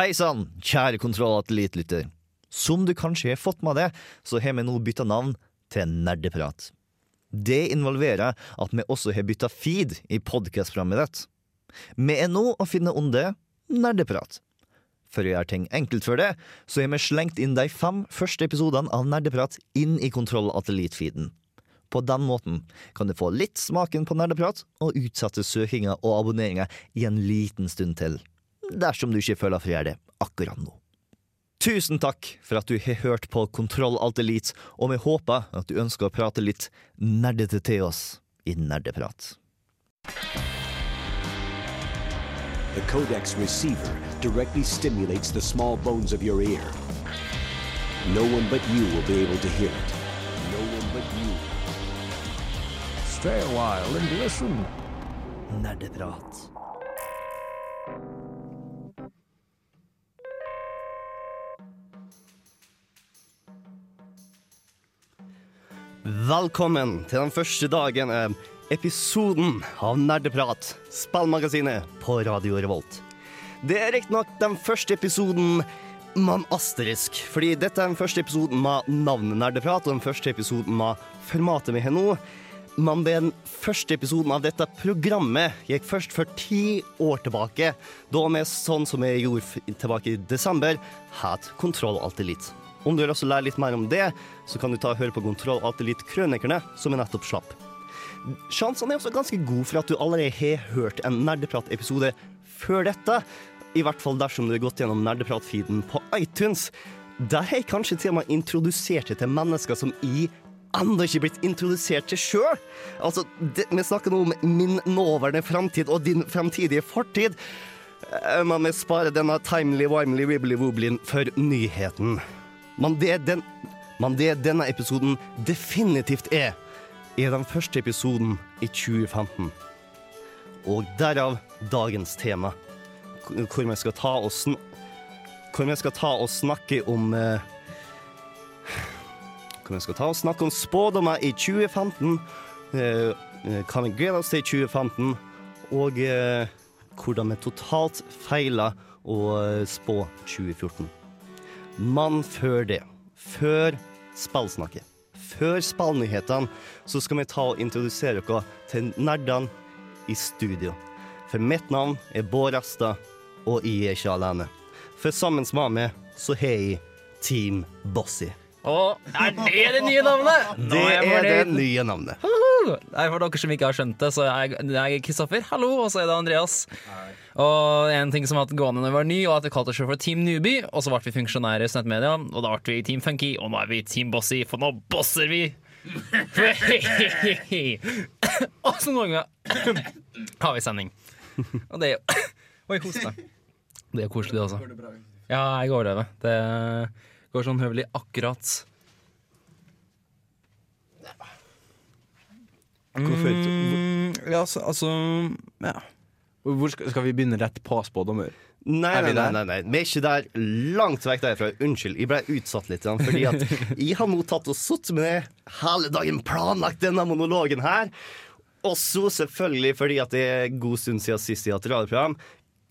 Hei sann, kjære kontrollatelittlytter. Som du kanskje har fått med deg, så har vi nå bytta navn til Nerdeprat. Det involverer at vi også har bytta feed i podkastprogrammet ditt. Vi er nå å finne under Nerdeprat. For å gjøre ting enkelt for det, så har vi slengt inn de fem første episodene av Nerdeprat inn i Kontroll-atellitt-feeden. På den måten kan du få litt smaken på nerdeprat og utsette søkinga og abonneringa i en liten stund til, dersom du ikke føler for å gjøre det akkurat nå. Tusen takk for at du har hørt på Kontroll Alt Elite, og vi håper at du ønsker å prate litt nerdete til oss i Nerdeprat. The codex receiver directly stimulates the small bones of your ear. No one but you will be able to hear it. No one but you. Stay a while and listen. Nerdeprat. Velkommen til den første dagen, av episoden av Nerdeprat, spillmagasinet på Radio Revolt. Det er riktignok den første episoden med asterisk, fordi dette er den første episoden med navnet Nerdeprat, og den første episoden med formatet vi har nå. Men den første episoden av dette programmet gikk først for ti år tilbake, da vi sånn som vi gjorde tilbake i desember, het Kontroll alltid Elite. Om du vil også lære litt mer om det, så kan du ta og høre på Kontroll Alt Elite Krønikerne, som jeg nettopp slapp. Sjansene er også ganske gode for at du allerede har hørt en Nerdeprat-episode før dette. I hvert fall dersom du har gått gjennom Nerdeprat-feeden på iTunes. Der har jeg kanskje til og med introdusert deg til mennesker som i ennå ikke blitt introdusert til sjøl. Altså, det, vi snakker nå om min nåværende framtid og din framtidige fortid. Eh, Men vi sparer denne timely wimely wibbly wobblyen for nyheten. Men det, den, men det denne episoden definitivt er, er den første episoden i 2015. Og derav dagens tema, hvor vi skal ta og, sn skal ta og snakke om eh, Hvor vi skal ta og snakke om spådommer i 2015, eh, eh, hva vi gleder oss til i 2015, og eh, hvordan vi totalt feiler å eh, spå 2014. Men før det, før spillsnakket, før spillnyhetene, så skal vi ta og introdusere dere til nerdene i studio. For mitt navn er Bård Asta, og jeg er ikke alene. For sammen med meg så har jeg Team Bossy. Og er det det nye navnet? Det er det nye navnet. Nei, For dere som ikke har skjønt det, så er jeg, er Kristoffer, hallo, og så er det Andreas. Og en ting som har hatt gående når vi var ny, og at vi kalte oss for Team Newbie, og så ble vi funksjonære i Snettmedia, og da ble vi Team Funky, og nå er vi Team Bossy, for nå bosser vi! og så noen ganger har vi sending. Og det er jo Oi, hoste. Det er koselig, det også. Ja, jeg overlever. Det går sånn høvelig akkurat. Hvorfor? Mm, ja, altså, altså ja. Hvor skal, skal vi begynne rett på spådommer? Nei, nei, nei, nei, nei. Vi er ikke der. Langt vekk derfra. Unnskyld, jeg ble utsatt litt. Fordi at jeg har nå tatt og sittet med hele dagen planlagt denne monologen her. Og så selvfølgelig fordi at det er god stund siden sist jeg har hatt radioprogram.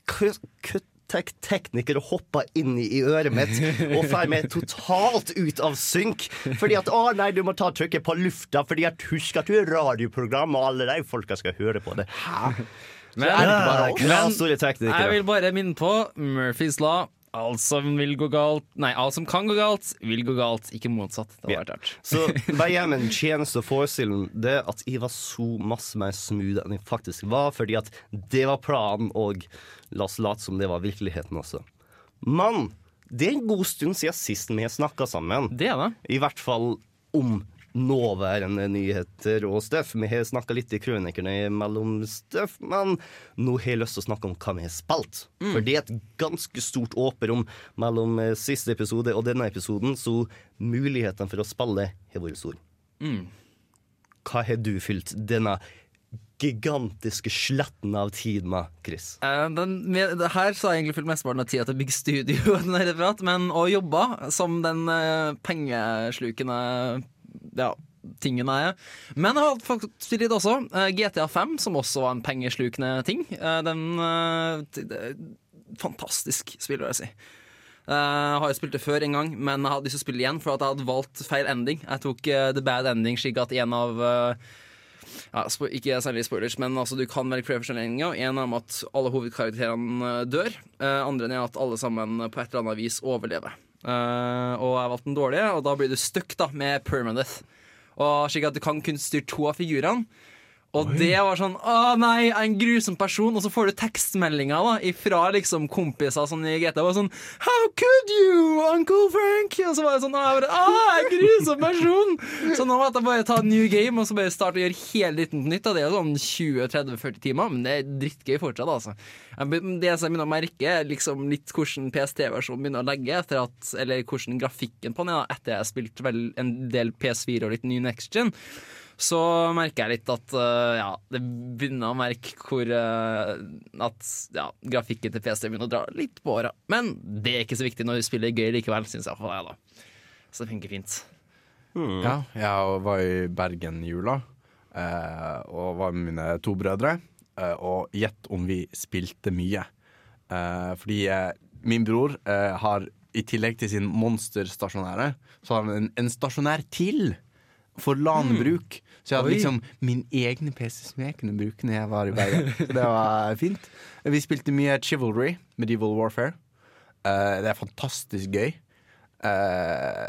k- k- tek- Teknikere hoppa inn i øret mitt og får meg totalt ut av synk. Fordi at 'Å nei, du må ta trykket på lufta', fordi at husk at du er radioprogram, og alle de folka skal høre på det. Hæ? Men? Ja, store. Jeg vil bare minne på Murphys law. Alt som vil gå galt Nei, alt som kan gå galt, vil gå galt. Ikke motsatt. Det Ja. hadde vært rart. Så bare hjemme en tjeneste og forestille det at jeg var så masse mer smooth enn jeg faktisk var, fordi at det var planen, og la oss late som det var virkeligheten også. Men det er en god stund siden sist vi har snakka sammen. Det er det. I hvert fall om nåværende nyheter og stuff. Vi har snakka litt i krønikerne mellom stuff, men nå har jeg lyst til å snakke om hva vi har spilt. For det er et ganske stort åperom mellom eh, siste episode og denne episoden, så muligheten for å spille har vært stor. Hva har du fylt denne gigantiske sletten av tid med, Chris? Uh, den, med, det her så har jeg egentlig fylt mesteparten av tida til bygge studio, men å jobbe som den uh, pengeslukende ja, tingen jeg er. Men jeg har faktisk litt også. eh, GTA 5, som også var en pengeslukende ting. Eh, den eh, fantastisk spill, vil jeg si. Jeg har jo spilt det før en gang, men jeg hadde lyst til å spille igjen for at jeg hadde valgt feil ending. Jeg tok the bad ending, slik at en av ja, Ikke særlig spoilers, men altså, du kan velge flere forskjellige endinger. En er at alle hovedkarakterene dør. Andre er at alle sammen på et eller annet vis overlever. Eh, og jeg valgte den dårlige, og da blir du stuck da, med permanent. Og slik at du kan kun styre to av figurene. Og det var sånn Å nei, jeg er en grusom person. Og så får du tekstmeldinger da ifra liksom kompiser sånn i GTA. Bare sånn How could you, Uncle Frank? Og så var det sånn Å, jeg bare, «Å, jeg er en grusom person! Så nå måtte jeg bare ta new game og så bare starte å gjøre hele dritten nytt. Og det er sånn 20-30-40 timer, men det er drittgøy fortsatt, altså. Det som jeg begynner å merke, er liksom litt hvordan PST-versjonen begynner å legge, etter at, eller hvordan grafikken på den er, da, etter jeg har spilt vel en del PS4 og litt ny Next Gen så merker jeg litt at uh, ja, det begynner å merke hvor uh, At ja, grafikken til PC begynner å dra litt på åra. Men det er ikke så viktig når du spiller gøy likevel, syns jeg. For deg, da. Så det funker fint. Ja, jeg var i Bergen i jula eh, og var med mine to brødre. Eh, og gjett om vi spilte mye. Eh, fordi eh, min bror eh, har i tillegg til sin monsterstasjonære, så har han en, en stasjonær til for LAN-bruk. Så jeg hadde Oi. liksom min egne PC som jeg kunne bruke når jeg var i Bergen. Så det var fint. Vi spilte mye Chivalry, Medieval Warfare. Uh, det er fantastisk gøy. Uh,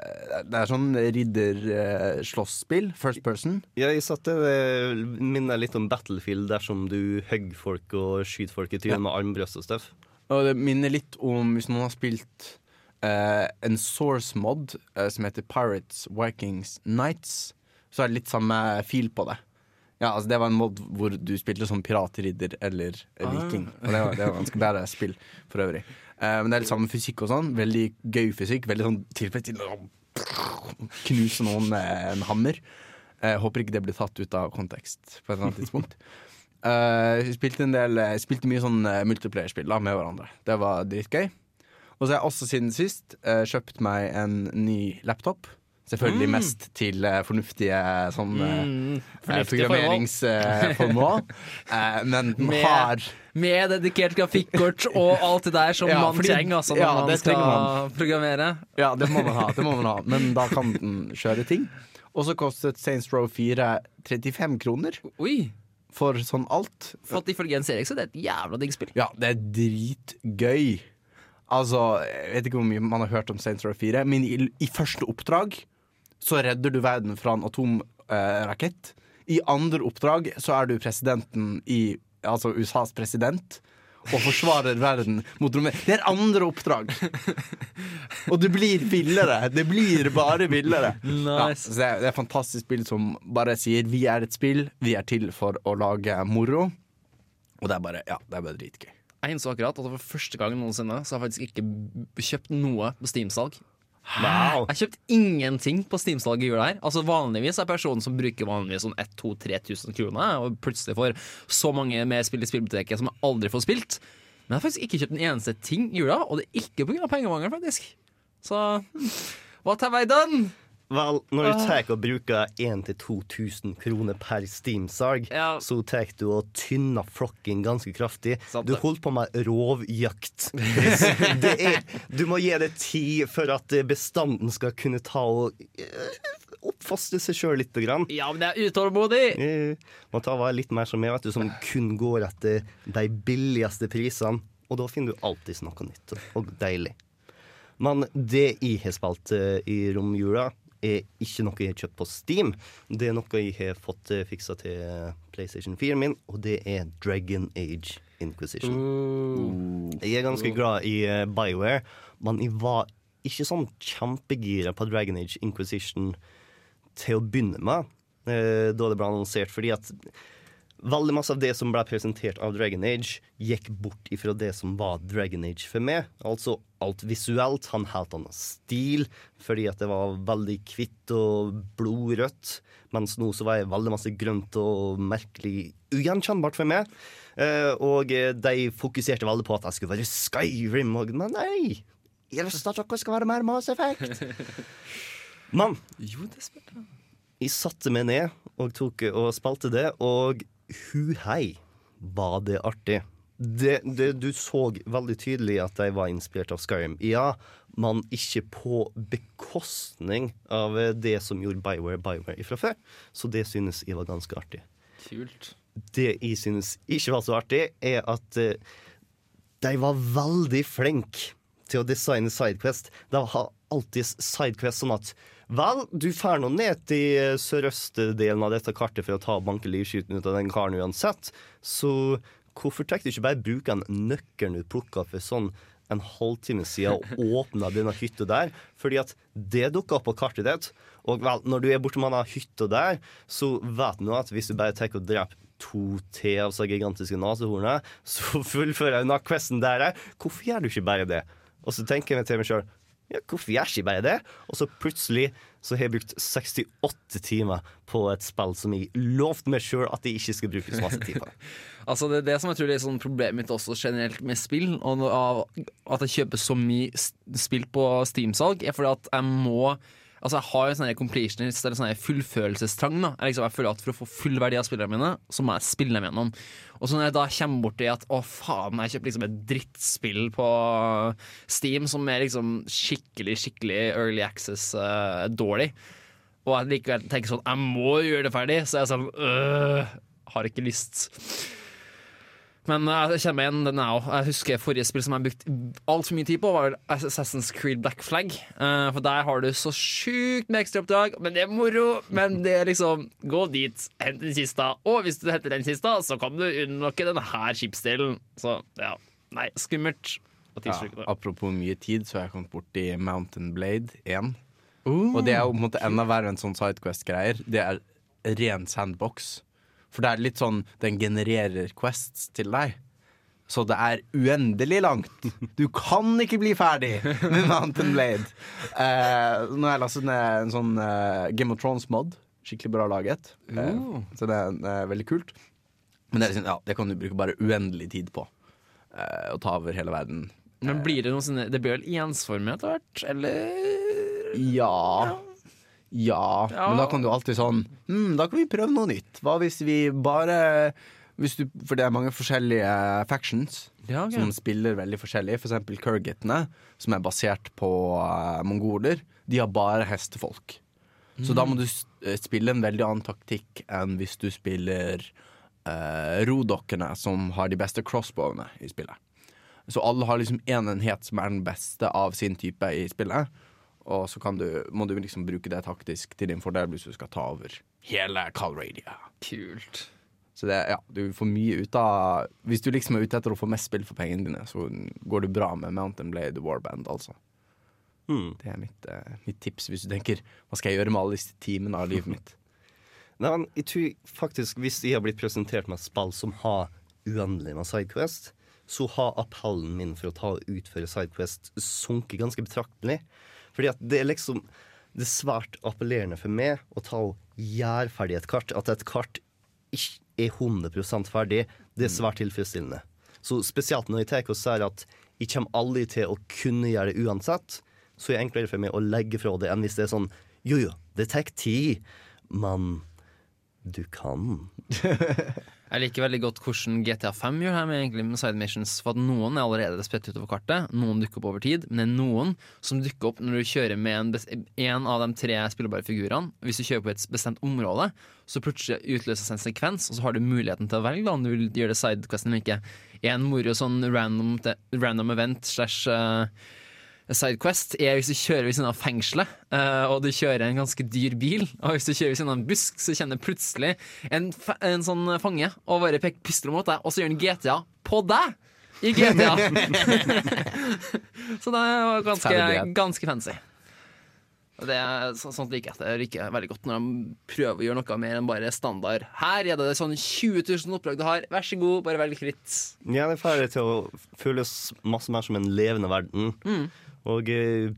det er sånn ridderslåsspill. First person. Ja, jeg satt det minner litt om Battlefield dersom du hogger folk og skyter folk i trynet med armbrøst og stuff. Og det minner litt om hvis noen har spilt eh, en source mod eh, som heter Pirates Vikings Nights, så er det litt samme fil på det. Ja, altså Det var en mod hvor du spilte som piratridder eller eh, viking. Og det var, det var ganske bedre spill for øvrig. Eh, men det er litt samme fysikk og sånn. Veldig gøy fysikk. Veldig sånn tilfredsstillende knuse noen med en hammer. Eh, håper ikke det blir tatt ut av kontekst på et eller annet tidspunkt. Uh, spilte en del Spilte mye sånn uh, multiplayer-spill med hverandre. Det var dritgøy. Og så har jeg også siden sist kjøpt meg en ny laptop. Selvfølgelig mest til uh, fornuftige sånn eh, Mm, eh, fornuftige programmeringsformål. Uh, men Med- har Med dedikert grafikkort og alt det der som Ja, man fordi- trenger altså, når ja, man skal man. programmere. Ja, det må man ha. Det må man ha. Men da kan den kjøre ting. Og så kostet Saints Row 4 35 kroner Oi! for sånn alt. For at ifølge Jens Erik så er et jævla digg spill. Ja, det er dritgøy. Altså, jeg vet ikke hvor mye man har hørt om Saints Row 4, men i, i første oppdrag så redder du verden fra en atomrakett. I andre oppdrag så er du presidenten i Altså USAs president. Og forsvarer verden mot rommet. Det er andre oppdrag! Og det blir villere. Det blir bare villere. Nice. Ja, det, er, er et fantastisk spill som bare sier vi er et spill, vi er til for å lage moro. Og det er bare, ja, det er bare dritgøy. Jeg innså akkurat at for første gang noensinne Så har jeg faktisk ikke kjøpt noe på Steam-salg. Wow. Jeg har kjøpt ingenting på Steam-salget i jula her. Altså Vanligvis er personen som bruker vanligvis sånn 1000-3000 kroner, og plutselig får så mange mer spill i spillbiblioteket som jeg aldri får spilt. Men jeg har faktisk ikke kjøpt en eneste ting i jula, og det er ikke pga. pengemangel, faktisk. Så hm, what have I done? Vel, når du tar og bruker 1000-2000 kroner per Steam-salg, Ja. så tar du og tynner flokken ganske kraftig. Du holdt på med rovjakt. Det er, du må gi det tid for at bestanden skal kunne ta og eh, oppfaste seg sjøl litt. Grann. Ja, men jeg er utålmodig! Må Man tar være litt mer som meg, vet du, som kun går etter de billigste prisene. Og da finner du alltid noe nytt og deilig. Men det jeg har spilt eh, i romjula, er ikke noe jeg har kjøpt på Steam. Det er noe jeg har fått uh, fiksa til eh, PlayStation 4 min, og det er Dragon Age Inquisition. Jeg er ganske glad i uh, Bioware, men jeg var ikke sånn kjempegira på Dragon Age Inquisition til å begynne med, eh, da det ble annonsert, fordi at veldig masse av det som ble presentert av Dragon Age, gikk bort ifra det som var Dragon Age for meg. Altså alt visuelt. Han helt annen stil, fordi at det var veldig hvitt og blodrødt. Mens nå så var jeg veldig masse grønt og merkelig ugjenkjennbart for meg. Eh, og eh, de fokuserte veldig på at jeg skulle være Skyrim, og men nei! Jeg vil at dere skal være mer Mass Effect. Men Jo, det jeg satte meg ned og, tok, og spilte det, og hu hei, var det artig. det, det, du så veldig tydelig at de var inspirert av Skyrim. Ja, men ikke på bekostning av det som gjorde Bioware Bioware ifra før. Så det synes jeg var ganske artig. Kult. Det jeg synes ikke var så artig, er at eh, de var veldig flinke til å designe Sidequest. De har alltid Sidequest sånn at Vel, du drar nå ned til eh, sørøstdelen av dette kartet for å ta banke livskyten ut av den karen uansett. Så hvorfor tar du ikke bare bruke den nøkkelen du plukka for sånn en halvtime siden og åpna denne hytta der? Fordi at det dukka opp på kartet ditt. Og vel, når du er borte med denne hytta der, så vet du nå at hvis du bare tar og dreper to til av så gigantiske nesehornene, så fullfører jeg denne questen der. Hvorfor gjør du ikke bare det? Og så tenker jeg til meg sjøl ja, hvorfor gjør ikke bare det? Og så plutselig så har jeg brukt 68 timer på et spill som jeg lovte meg sjøl at jeg ikke skulle bruke så masse tid på. Altså det er det som jeg tror er sånn problemet mitt også generelt med spill. Og at jeg kjøper så mye spill på Steam-salg, er fordi at jeg må Altså Jeg har en sånne completionist eller sånne fullførelsestrang. da jeg, liksom, jeg føler at For å få full verdi av spillene mine, så må jeg spille dem gjennom. Og så når jeg da kommer borti at å faen, jeg kjøper liksom et drittspill på Steam som er liksom skikkelig, skikkelig early access eh, og jeg likevel tenker sånn Jeg må gjøre det ferdig, så jeg er sånn øh, Har ikke lyst. Men eh, jeg kjenner meg igjen den jeg òg. Jeg husker forrige spill som jeg brukte altfor mye tid på, var Assassin's Creed Black Flag. Eh, for der har du så sjukt med ekstraoppdrag, men det er moro. Men det er liksom Gå dit, hent den kista, og hvis du henter den kista, så kan du unnlokke denne her skipsdelen. Så ja. Nei, skummelt. Ja, apropos mye tid, så har jeg kommet borti Mountain Blade 1. Og det er jo på en måte enda verre enn sånn Sidequest-greier. Det er ren sandbox. For det er litt sånn Den genererer quests til deg. Så det er uendelig langt. Du kan ikke bli ferdig med Mountain Blade. Eh, nå har jeg lastet ned en sånn eh, Game of Thrones-mod. Skikkelig bra laget. Eh, så det er veldig kult. Men det, liksom, ja, det kan du bruke bare uendelig tid på. Eh, å ta over hele verden. Men blir det noe sånn Det blir vel ensformig etter hvert, eller? Ja. Ja. Men da kan du alltid sånn hm, Da kan vi prøve noe nytt. Hva hvis vi bare hvis du, For det er mange forskjellige factions Ja, okay. som spiller veldig forskjellig. For eksempel Kurgitene, som er basert på uh, mongoler. De har bare hestefolk. Så da må du eh, spille en veldig annen taktikk enn hvis du spiller uh, rodokkene, som har de beste crossbowene i spillet. Så alle har liksom én enhet som er den beste av sin type i spillet. Og så kan du, må du liksom bruke det taktisk til din fordel hvis du skal ta over hele Calradia. Kult. Så det, ja, du får mye ut av Hvis du liksom er ute etter å få mest spill for pengene dine, så går det bra med Mountain Blade Warband, altså. Mm. Det er mitt, eh, mitt tips hvis du tenker hva skal jeg gjøre med alle disse timene av livet mitt. Nei, men jeg tror faktisk Hvis jeg har blitt presentert med et spill som har uendelig med Sidequest, så har appellen min for å ta og utføre Sidequest sunket ganske betraktelig. Fordi at det er liksom Det er svært appellerende for meg å ta og gjøre ferdig et kart. At et kart ikke er 100% ferdig, det er svært tilfredsstillende. Så spesielt når jeg tar og sier at jeg kommer aldri til å kunne gjøre det uansett, så er det enklere for meg å legge fra det enn hvis det er sånn Jo, jo, det tar tid, men du kan. Jeg liker veldig godt hvordan GTA 5 gjør her med, med side missions. For at noen er allerede spredt utover kartet, noen dukker opp over tid, men det er noen som dukker opp når du kjører med en, en av de tre spillbare figurene. Hvis du kjører på et bestemt område, så plutselig utløses en sekvens, og så har du muligheten til å velge da, om du vil gjøre det sidequesten eller ikke. En moro sånn random, random event slash eh, Sidequest er hvis du kjører ved siden av fengselet, eh, og du kjører en ganske dyr bil. Og hvis du kjører ved siden av en busk, så kjenner plutselig en, en sånn fange og bare peker pistol mot deg, og så gjør han GTA på deg! I GTA. så det var ganske, ganske fancy. Det er Sånt liker jeg. Det liker veldig godt når de prøver å gjøre noe mer enn bare standard. Her er det sånn 20 000 oppdrag du har, vær så god, bare velg fritt. Ja, det er ferdig til å føles masse mer som en levende verden. Og eh,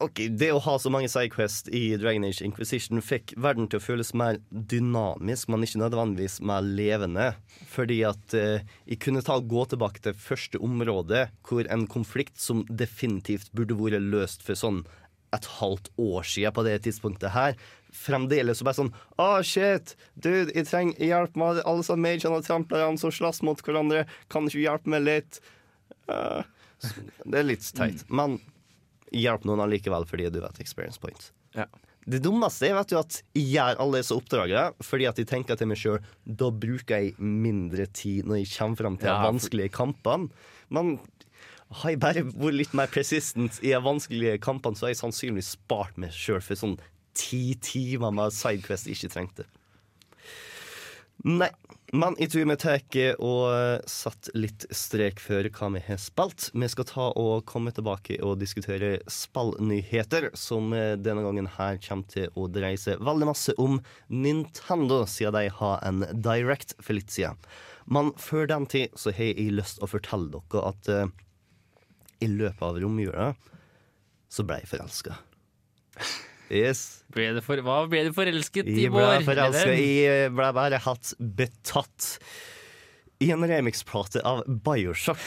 Ok, Det å ha så mange sidequests i Dragon Age Inquisition fikk verden til å føles mer dynamisk, men ikke nødvendigvis mer levende. Fordi at eh, jeg kunne ta gå tilbake til første område hvor en konflikt som definitivt burde vært løst for sånn et halvt år siden på det tidspunktet her, fremdeles så bare sånn Å, shit, dude, jeg trenger hjelp med alle sånne magene og tramplerne som slåss mot hverandre. Kan ikke hjelpe meg litt? Så det er litt teit. Men hjelp noen allikevel fordi du vet experience point. Ja. Det dummeste er vet du, at jeg gjør alle disse oppdragene fordi at jeg tenker til meg sjøl da bruker jeg mindre tid når jeg kommer frem til Ja, de vanskelige kampene. Men har jeg bare vært litt mer persistent i de vanskelige kampene, så har jeg sannsynligvis spart meg sjøl for sånn ti timer med sidequest jeg ikke trengte. Nei, men jeg tror vi tar og satt litt strek for hva vi har spilt. Vi skal ta og komme tilbake og diskutere spillnyheter, som eh, denne gangen her kommer til å dreie seg veldig masse om Nintendo, siden de har en direct for litt siden. Men før den tid så har jeg lyst til å fortelle dere at uh, i løpet av romjula så ble jeg forelska. Yes. Ble det for, hva ble du forelsket i Jeg ble vår? forelska. i ble bare hatt betatt i en remixplate av Bioshock.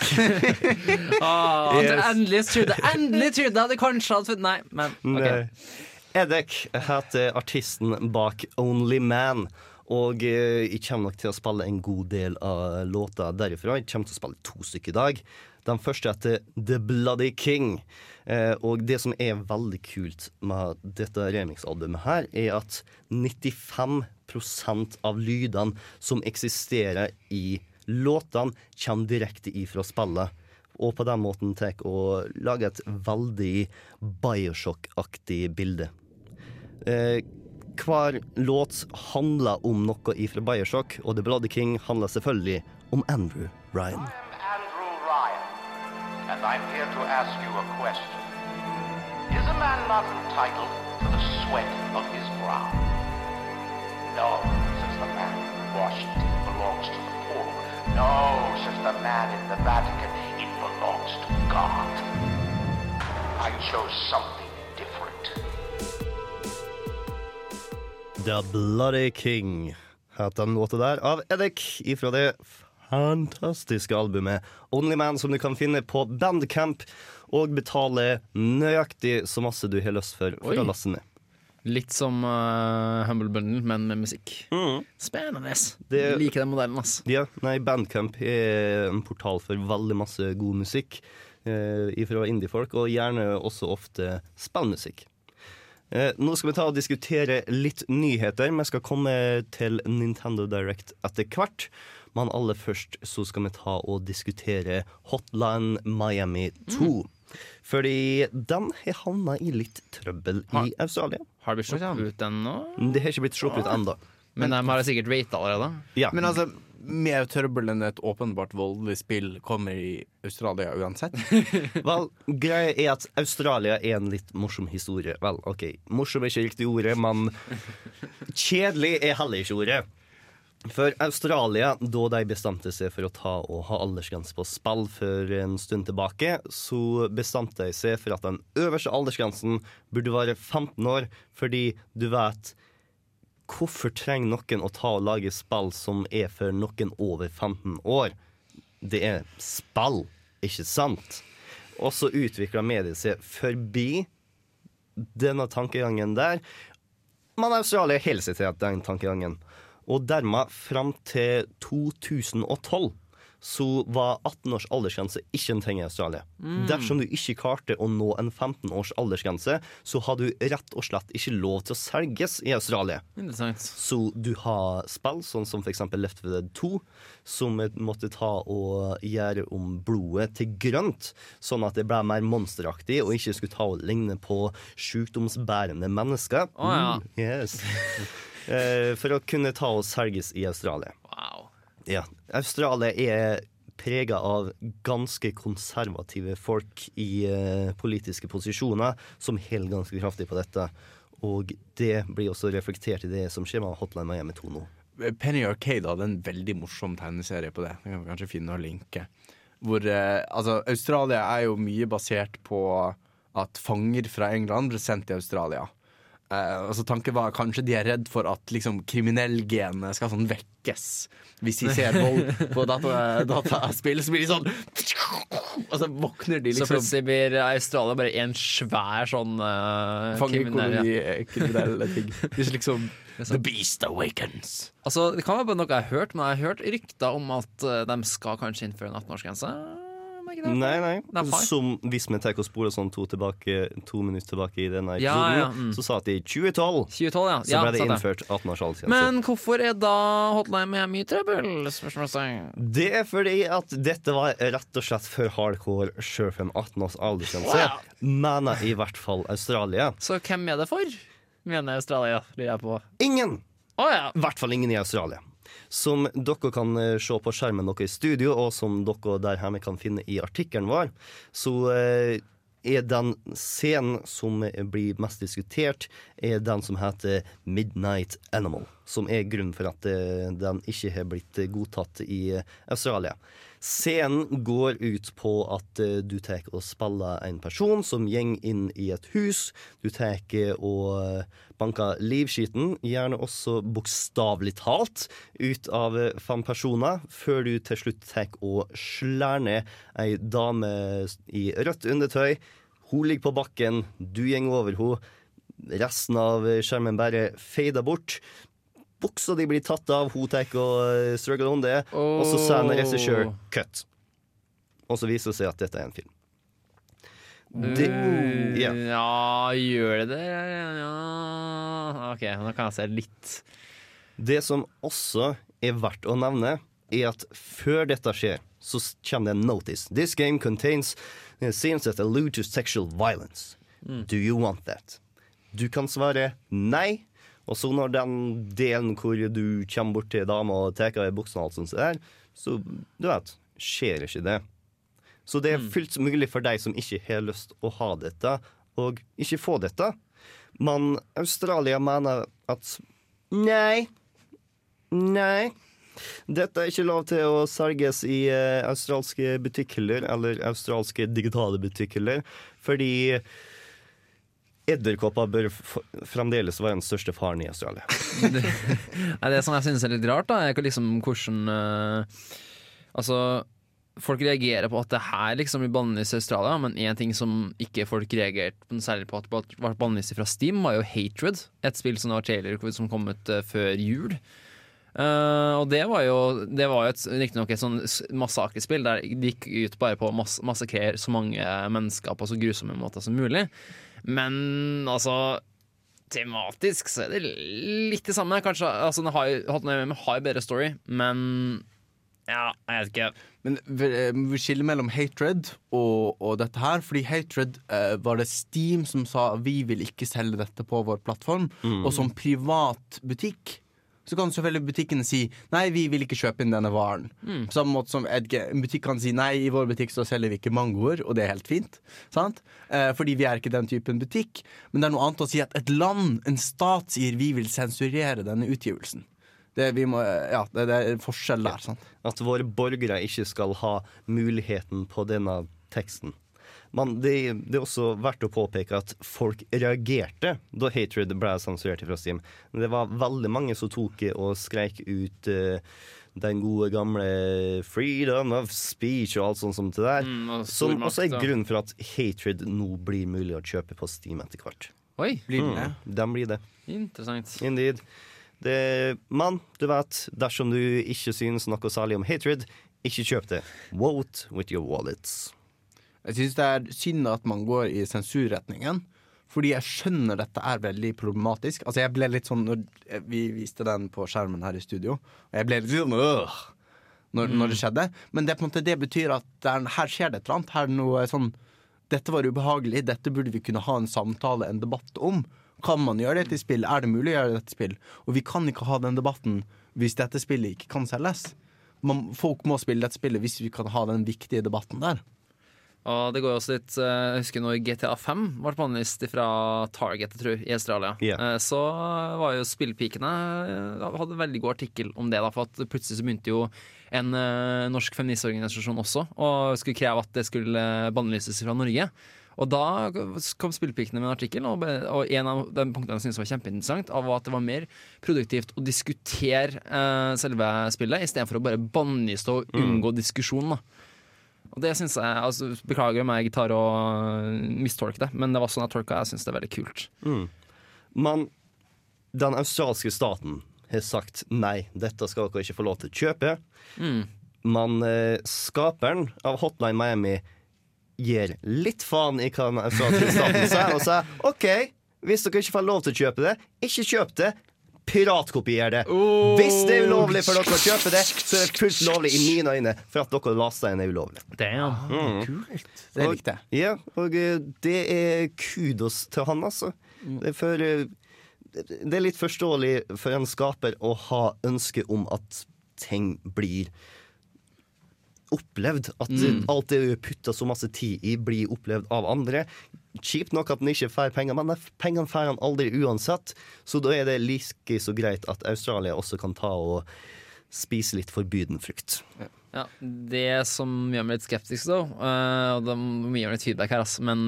Ah, Yes. Endelig trodde Endelig trodde jeg det kanskje hadde funnet Nei, men ok. Nei. Edek heter artisten bak Only Man. Og eh, jeg kommer nok til å spille en god del av låta derifra. Jeg kommer til å spille to stykker i dag. Den første heter The Bloody King. Eh, og det som er veldig kult med dette remixalbumet her, er at 95% av lydene som eksisterer i låtene, kommer direkte ifra spillet. Og på den måten tar og lager et veldig Bioshock-aktig bilde. Eh, hver låt handler om noe ifra Bioshock, og The Bloody King handler selvfølgelig om Andrew Ryan. I'm here to ask you a question. Is a man not entitled to the sweat of his brow? No, says the man in Washington, it belongs to the poor. No, says the man in the Vatican, it belongs to God. I chose something different. The Bloody King het den låta der av Edek ifra det fantastiske albumet Only Man, som du kan finne på Bandcamp, og betale nøyaktig så masse du har lyst for for Oi. å laste ned. Litt som uh, Humble Bundle, men med musikk. Spennende. Det- liker den modellen, ass. Ja, nei, Bandcamp er en portal for veldig masse god musikk eh, fra indiefolk, og gjerne også ofte spillmusikk. Eh, nå skal vi ta og diskutere litt nyheter. Vi skal komme til Nintendo Direct etter hvert. Men aller først så skal vi ta og diskutere Hotline Miami 2. Fordi den har havna i litt trøbbel Ha- i Australia. Har det blitt sluppet ut ennå? Det har ikke blitt sluppet ut ennå. Men de har sikkert rata allerede. Ja. Men altså, mer trøbbel enn et åpenbart voldelig spill kommer i Australia uansett. Vel, greia er at Australia er en litt morsom historie. Vel, OK, morsom er ikke riktig ordet, men kjedelig er heller ikke ordet. For Australia, da de bestemte seg for å ta og ha aldersgrense på spill for en stund tilbake, så bestemte de seg for at den øverste aldersgrensen burde være 15 år, fordi du vet Hvorfor trenger noen å ta og lage spill som er for noen over 15 år? Det er spill, ikke sant? Og så utvikla mediet seg forbi denne tankegangen der. Men Australia holder seg til den tankegangen. Og dermed, fram til 2012, så var 18 års aldersgrense ikke en ting i Australia. Dersom du ikke klarte å nå en 15 års aldersgrense, så har du rett og slett ikke lov til å selges i Australia. Så du har spill, sånn som f.eks. Left 4 Dead 2, som måtte ta og gjøre om blodet til grønt, sånn at det ble mer monsteraktig og ikke skulle ta og ligne på sykdomsbærende mennesker. Oh, ja. Mm, yes. Eh, For å kunne ta oss helges i Australia. Wow. Ja. Australia er prega av ganske konservative folk i uh, politiske posisjoner som holder ganske kraftig på dette. Og det blir også reflektert i det som skjer med Hotline Miami 2 nå. Penny Arcade hadde en veldig morsom tegneserie på det. Den kan vi kanskje finne og linke. Hvor, uh, altså, Australia er jo mye basert på at fanger fra England ble sendt til Australia. Eh, altså Tanken var kanskje de er redd for at liksom, kriminellgenet skal sånn vekkes. Hvis de ser vold på data- dataspill, så blir de sånn Og så våkner de liksom Så plutselig blir Australia bare en svær sånn uh, Fangekoloni, kriminelle ting. Hvis liksom The beast awakens. Altså, Det kan være noe jeg har hørt, men jeg har hørt rykter om at eh, de skal kanskje innføre en 18-årsgrense. Ikke det? Nei, nei. Det. Som hvis vi tar og spoler sånn to, tilbake, to minutter tilbake i denne Ja, episoden, ja, mm. så sa at i 2012 2012, ja. så ble det innført 18 års aldersgrense. Men hvorfor er da Hotline Miami mye trøbbel? Spørsmålstegn. Det er fordi at dette var rett og slett for hardcore sjøl for en 18 års aldersgrense. Mener i hvert fall Australia. Så hvem er det for? Mener Australia, lurer jeg på. Ingen! I hvert fall ingen i Australia. Som dere kan eh, se på skjermen dere i studio, og som dere der hjemme kan finne i artikkelen vår, så eh, er den scenen som blir mest diskutert, er den som heter Midnight Animal. Som er grunnen for at eh, den ikke har blitt godtatt i Australia. Scenen går ut på at du tar og spiller en person som går inn i et hus. Du tar og eh, banker livskiten, gjerne også bokstavelig talt, ut av eh, fem personer, før du til slutt tar og slår ned ei dame i rødt undertøy. Hun ligger på bakken, du går over henne. Resten av skjermen bare fader bort. Buksa di blir tatt av, hun tar og struggler struggle om det, og så sier regissør. 'cut'. Og så viser det seg at dette er en film. Det, ja. Ja, gjør det det? Ja. OK, nå kan jeg se litt. det som også er verdt å nevne, er at før dette skjer, så kommer det en notice. This game contains uh, scenes that allude to sexual violence. Do you want that? Du kan svare nei. Og så når den delen hvor du kommer bort til dama og tar av og alt så du vet, skjer ikke det. Så det er fullt mulig for deg som ikke har lyst å ha dette, og ikke få dette. Men Australia mener at nei, nei. Dette er ikke lov til å selges i uh, australske butikkhyller eller australske digitale butikkhyller, fordi edderkopper bør fremdeles være den største faren i Australia. det, det som jeg synes er litt rart, da, er liksom hvordan uh, Altså, folk reagerer på at det her liksom blir bannlyst i Australia, men én ting som ikke folk reagerte særlig på at det ble bannlyst fra Steam, var jo Hatred. Et spill som var trailer som kom ut eh, før jul. Uh, og det var jo Det var jo et, riktignok et sånn massakrespill der det gikk ut bare på å mas massakrere så mange mennesker på så grusomme måter som mulig. Men altså Tematisk så er det litt det samme. Kanskje altså, den har, jo- Hot med high bedre story, men Ja, jeg vet ikke. Men vi vi skiller mellom hatred og, og dette her. Fordi hatred eh, var det Steam som sa vi vil ikke selge dette på vår plattform. Og som privat butikk så kan selvfølgelig butikken si nei, vi vil ikke kjøpe inn denne varen. På samme måte som Edge, en butikk kan si nei, i vår butikk så selger vi ikke mangoer, og det er helt fint. Sant? Eh, fordi vi er ikke den typen butikk. Men det er noe annet å si at et land, en stat, sier vi vil sensurere denne utgivelsen. Det, vi må, ja, det, det er en forskjell der. sant? At våre borgere ikke skal ha muligheten på denne teksten. Men det, det er også verdt å påpeke at folk reagerte da Hatred ble sensurert fra Steam. Det var veldig mange som tok og skreik ut uh, den gode gamle 'freedom of speech' og alt sånt som det der. Mm, og som også er grunnen for at Hatred nå blir mulig å kjøpe på Steam etter hvert. Oi, Blir det det? Mm, den blir det. interessant. Indeed. Det, men du vet, dersom du ikke synes noe særlig om hatred, ikke kjøp det. Vote with your wallets. Jeg syns det er synd at man går i sensurretningen. Fordi jeg skjønner dette er veldig problematisk. Altså Jeg ble litt sånn når vi viste den på skjermen her i studio. Og jeg ble litt sånn øh, når, når det skjedde. Men det, måte, det betyr at det er, her skjer det et eller annet. Her er noe sånn Dette var ubehagelig. Dette burde vi kunne ha en samtale, en debatt om. Kan man gjøre dette i spill? Er det mulig å gjøre dette i spill? Og vi kan ikke ha den debatten hvis dette spillet ikke kan selges. Man, folk må spille dette spillet hvis vi kan ha den viktige debatten der. Og det går jo også litt eh, Jeg husker når GTA 5 ble bannlyst fra Target, jeg tror, i Australia. Eh, Så var jo spillpikene eh, Hadde en veldig god artikkel om det, da, for at plutselig så begynte jo en eh, norsk feministorganisasjon også og skulle kreve at det skulle bannlyses fra Norge. Og da kom Spillpikene med en artikkel, og, og en av de punktene jeg syntes var kjempeinteressant, av var at det var mer produktivt å diskutere eh, selve spillet, istedenfor å bare bannlyste og unngå diskusjon. Da. Og det synes jeg, altså, Beklager om jeg tar og øh, mistolker det, men det var sånn jeg tolka. Jeg syns det er veldig kult. Men den australske staten har sagt nei, dette skal dere ikke få lov til å kjøpe. Men eh, skaperen av Hotline Miami gir litt faen i hva den australske staten sier, og sier OK, hvis dere ikke får lov til å kjøpe det, ikke kjøp det. Piratkopier det. Hvis det er ulovlig for dere å kjøpe det, så er det fullt lovlig i mine øyne for at dere lasta inn er ulovlig. Kult. Det likte jeg. Ja, og eh, det er kudos til han, altså. Det er, for, eh, det er litt forståelig for en skaper å ha ønske om at ting blir opplevd. At alt det du putter så masse tid i, blir opplevd av andre. Kjipt nok at den ikke får penger, men pengene får han aldri uansett. Så da er det like så greit at Australia også kan ta og spise litt forbuden frukt. Ja, Det som gjør meg litt skeptisk, da, øh, og det må gi meg litt feedback her, ass, men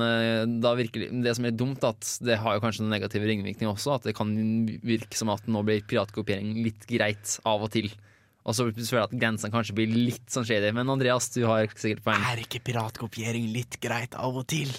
da virker det, som er dumt, at det har jo kanskje en negativ ringvirkning også. At det kan virke som at nå blir piratkopiering litt greit av og til. Og så føler jeg at grensene kanskje blir litt sånn shady. Men Andreas, du har sikkert poeng. Er ikke piratkopiering litt greit av og til?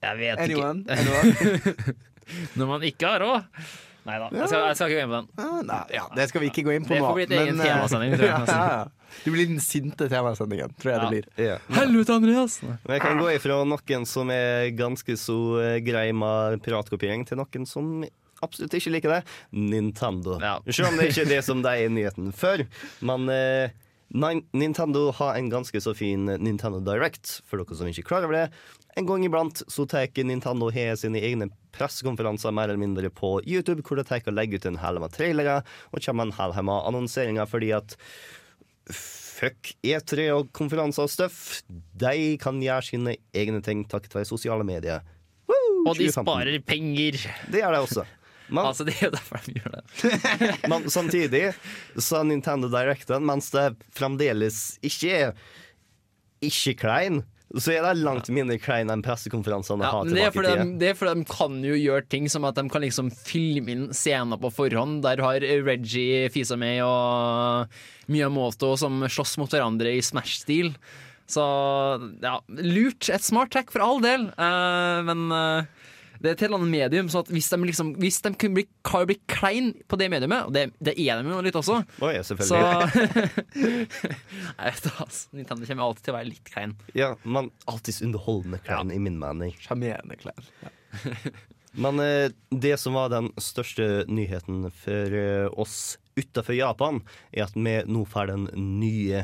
Jeg vet Anyone? ikke. Anyone? Når man ikke har råd. Nei da, jeg, jeg skal ikke gå inn på den. Ah, nei, ja, det skal vi ikke gå inn på nå. Det får bli et egen men, eh, temasending, tror jeg, ja, ja. Det blir den sinte temasendingen, tror jeg Ja. det blir. Ja. Helvete, Andreas! Men jeg kan gå ifra noen som er ganske så eh, grei med piratkopiering, til noen som absolutt ikke liker det. Nintendo. Ja. Selv om det ikke er det som det er nyheten før. Men eh, Nintendo har en ganske så fin Nintendo Direct, for dere som ikke klarer over det. En gang iblant så tar Nintendo har sine egne pressekonferanser mer eller mindre på YouTube, hvor de tar og legger ut en hel med trailere og kommer en hel med annonseringer fordi at Fuck E3 og konferanser og stuff. De kan gjøre sine egne ting takket være sosiale medier. Woo, Og de 2015. sparer penger! Det gjør de også. Men, Altså, Det er jo derfor de gjør det. men samtidig så er Nintendo Directen, mens det fremdeles ikke er ikke klein, så er det langt mindre klein enn pressekonferansene Ja, har det, tilbake i det er fordi de kan jo gjøre ting som at de kan liksom filme inn scener på forhånd. Der har Reggie fisa med og Miyamoto som slåss mot hverandre i Smash-stil. Så ja, lurt. Et smart trekk for all del. uh, men eh, det er et helt annet medium, så hvis de, liksom, hvis de kunne bli, kan bli klein på det mediumet, og det, det er de jo litt også Oi, så selvfølgelig. Jeg vet det, altså. Nintendo kommer alltid til å være litt klein. Ja, men alltids underholdende klein, i min mening. Sjarmerende klær. Men eh, det som var den største nyheten for eh, oss utenfor Japan, er at vi nå får den nye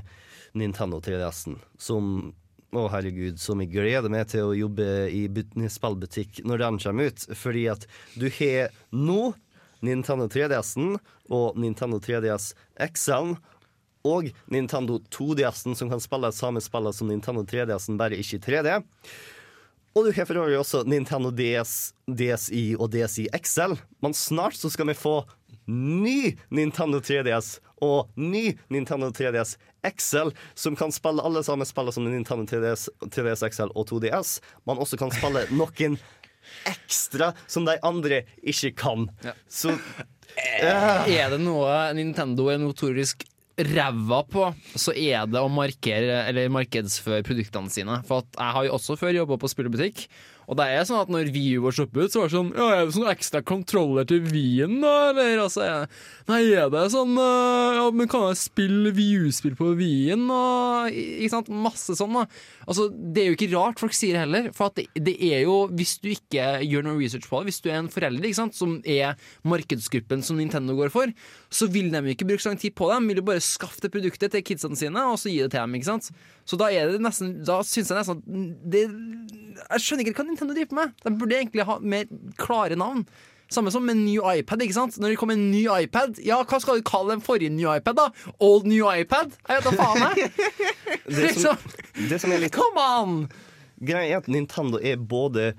Nintendo 3DS-en. Som Å, herregud, som jeg gleder meg til å jobbe i but- spillbutikk når den kommer ut. Fordi at du har nå Nintendo 3DS-en og Nintendo 3DS XL-en. Og Nintendo 2DS-en, som kan spille samme spillet som Nintendo 3DS-en, bare ikke i 3D. Og du har for øvrig også Nintendo DS, DSi og DSi XL. Men snart så skal vi få ny Nintendo 3DS og ny Nintendo 3DS XL, som kan spille alle samme spiller som Nintendo 3DS, 3DS XL og 2DS, Man også kan spille noen ekstra som de andre ikke kan. Så Er det noe Nintendo er notorisk ræva på, så er det å markere Eller markedsføre produktene sine. For jeg har jo også før jobba på spillebutikk. Og det er sånn at når Wii U var sluppet ut, så var det sånn Ja, er det sånn ekstra kontroller til Wii-en, da? Eller altså Nei, er det sånn øh, Ja, men kan jeg spille Wii U-spill på Wii-en? Og Ikke sant? Masse sånn, da. Altså, det er jo ikke rart folk sier det heller. For at det, det er jo, hvis du ikke gjør noe research på det, hvis du er en forelder ikke sant, som er markedsgruppen som Nintendo går for, så vil de ikke bruke så lang tid på det. De vil jo bare skaffe det produktet til kidsene sine, og så gi det til dem. ikke sant? Så da er det nesten Da syns jeg nesten at det, Jeg skjønner ikke hva Nintendo driver med. De burde egentlig ha mer klare navn. Samme som med en ny iPad. ikke sant? Når det kommer en ny iPad, ja, hva skal du kalle den forrige nye iPad? da? Old new iPad? Jeg vet da faen, jeg. det som, Liksom. det som er litt Come on! Greia er at Nintendo er både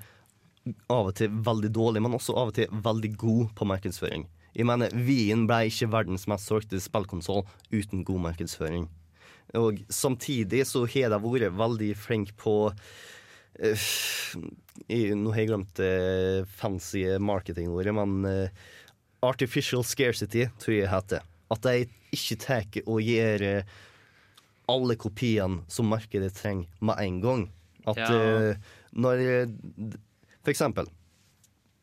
av og til veldig dårlig, men også av og til veldig god på markedsføring. Jeg mener, Wien ble ikke verdens mest solgte spillkonsoll uten god markedsføring. Og samtidig så har de vært veldig flinke på Nå har jeg glemt det fancy marketingordet, men eh, artificial scarcity tror jeg heter. At de ikke tar og gir alle kopiene som markedet trenger, med en gang. At Ja. eh, når For eksempel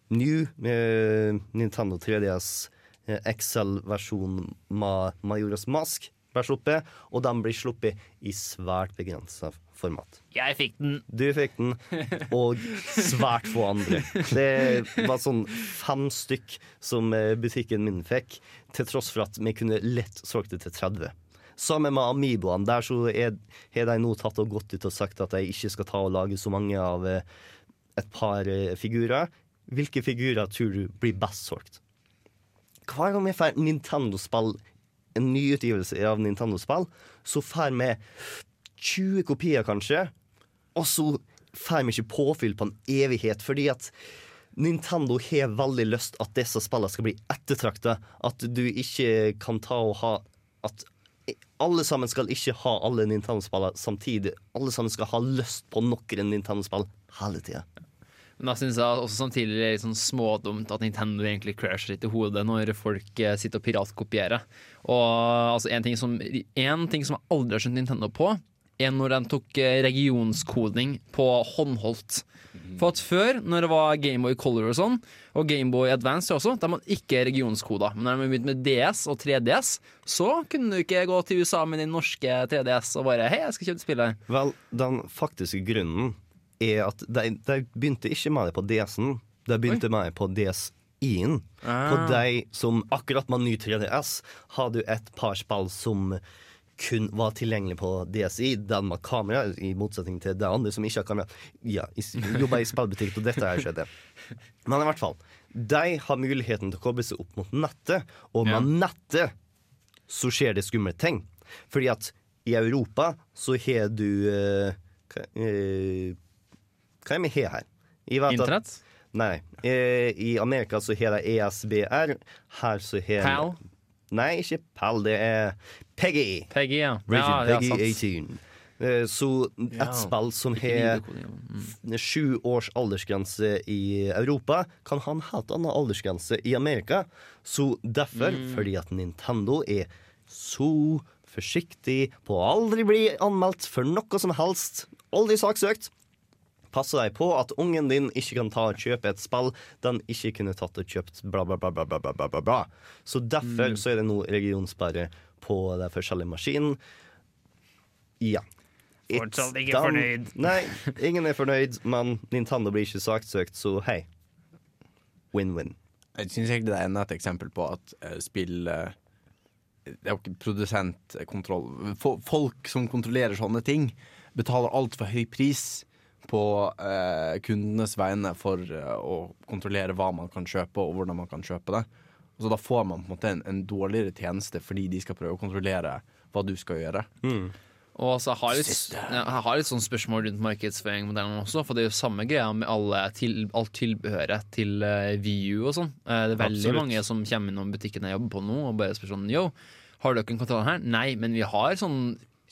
New eh, Nintendo 3DS eh, XL-versjon med Majoras Mask blir sluppet, og de blir sluppet i svært begrensa format. Jeg fikk den. Du fikk den, og svært få andre. Det var sånn fem stykk som eh, butikken min fikk, til tross for at vi kunne lett solgt det til 30. Sammen med Amiboene. Der så har de nå tatt og gått ut og sagt at de ikke skal ta og lage så mange av eh, et par eh, figurer. Hvilke figurer tror du blir best solgt? Hver gang vi får Nintendo-spill, en nyutgivelse av Nintendo-spill, så får vi 20 kopier, kanskje. Og så får vi ikke påfyll på en evighet, fordi at Nintendo har veldig lyst at disse spillene skal bli ettertrakta. At du ikke kan ta og ha At alle sammen skal ikke ha alle Nintendo-spillene samtidig. Alle sammen skal ha lyst på noen Nintendo-spill hele tida. Men da synes jeg også samtidig det er litt sånn smådumt at Nintendo egentlig crasher litt i hodet når folk eh, sitter og piratkopierer. Og altså, en ting som, en ting som jeg aldri har skjønt Nintendo på, er når de tok eh, regionskoding på håndholdt. For at før, når det var Gameboy Color og sånn, og Gameboy Advance også, da hadde ikke regionskoda. Men når de begynte med DS og 3DS, så kunne du ikke gå til USA med din norske 3DS og bare Hei, jeg skal kjøpe spillet. Vel, den faktiske grunnen er at de, de begynte ikke med det på DS-en. De begynte med det på DSI-en. På de som akkurat med ny 3DS hadde du et par spill som kun var tilgjengelig på DSI, den med kamera, i motsetning til det andre som ikke har kamera. Ja, jobber i spillbutikk, og dette her skjedde. Men i hvert fall, de har muligheten til å koble seg opp mot nettet, og med nettet så skjer det skumle ting. Fordi at i Europa så har du eh, hva, eh, hva er det vi har her? Internett? Nei. Eh, I Amerika så har de ESBR. Her så har PAL? Nei, ikke PAL. Det er Peggy. Peggy, ja. Region, ja, Peggy 18. Eh, så et spill som har sju års aldersgrense i Europa, kan ha en helt annen aldersgrense i Amerika. Så derfor, mm. fordi at Nintendo er så forsiktig på å aldri bli anmeldt for noe som helst, aldri saksøkt, passer deg på at ungen din ikke kan ta og kjøpe et spill den ikke kunne tatt og kjøpt, bla, bla, bla, bla, bla, bla, bla. Så derfor så er det nå regionsperre på de forskjellige maskinene. Ja. Fortsatt It's ikke done. fornøyd. Nei, ingen er fornøyd, men Nintendo blir ikke saksøkt, så hei. Win-win. Jeg syns egentlig det er enda et eksempel på at uh, spill uh, Det er jo ikke produsentkontroll. Folk som kontrollerer sånne ting, betaler altfor høy pris på uh, kundenes vegne for å kontrollere hva man kan kjøpe, og hvordan man kan kjøpe det. Så da får man på en måte en, en dårligere tjeneste fordi de skal prøve å kontrollere hva du skal gjøre. Og så har jeg litt, jeg har litt sånn spørsmål rundt markedsføringsmodellen også, for det er jo samme greia med alle til, alt tilbehøret til uh, VU og sånn. Uh, det er veldig Absolutt. mange som kommer innom butikken jeg jobber på nå og bare spør sånn Yo, har dere en kontroll her? Nei, men vi har sånn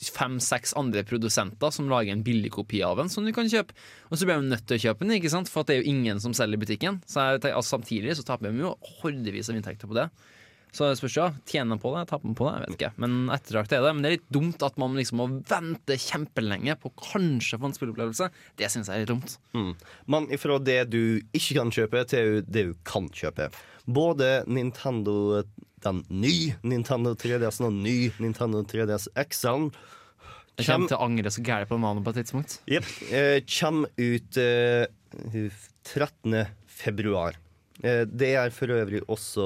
fem-seks andre produsenter som lager en billig kopi av en som du kan kjøpe. Og så blir de nødt til å kjøpe den, ikke sant? for det er jo ingen som selger i butikken. Så jeg altså, Samtidig så taper de jo hordevis av inntekter på det. Så det spørs ja, tjener på det, taper man på det, jeg vet ikke. Men ettertrakt er det. Men det er litt dumt at man liksom må vente kjempelenge på kanskje å få en spilleopplevelse. Det syns jeg er litt dumt. Mm. Men ifra det du ikke kan kjøpe, til det du kan kjøpe. Både Nintendo den ny Nintendo 3DS-en og ny Nintendo 3DS XL Jeg kommer til å angre så gærent på navnet på et tidspunkt. Jepp. Eh, kommer ut eh, 13. februar. Eh, det er for øvrig også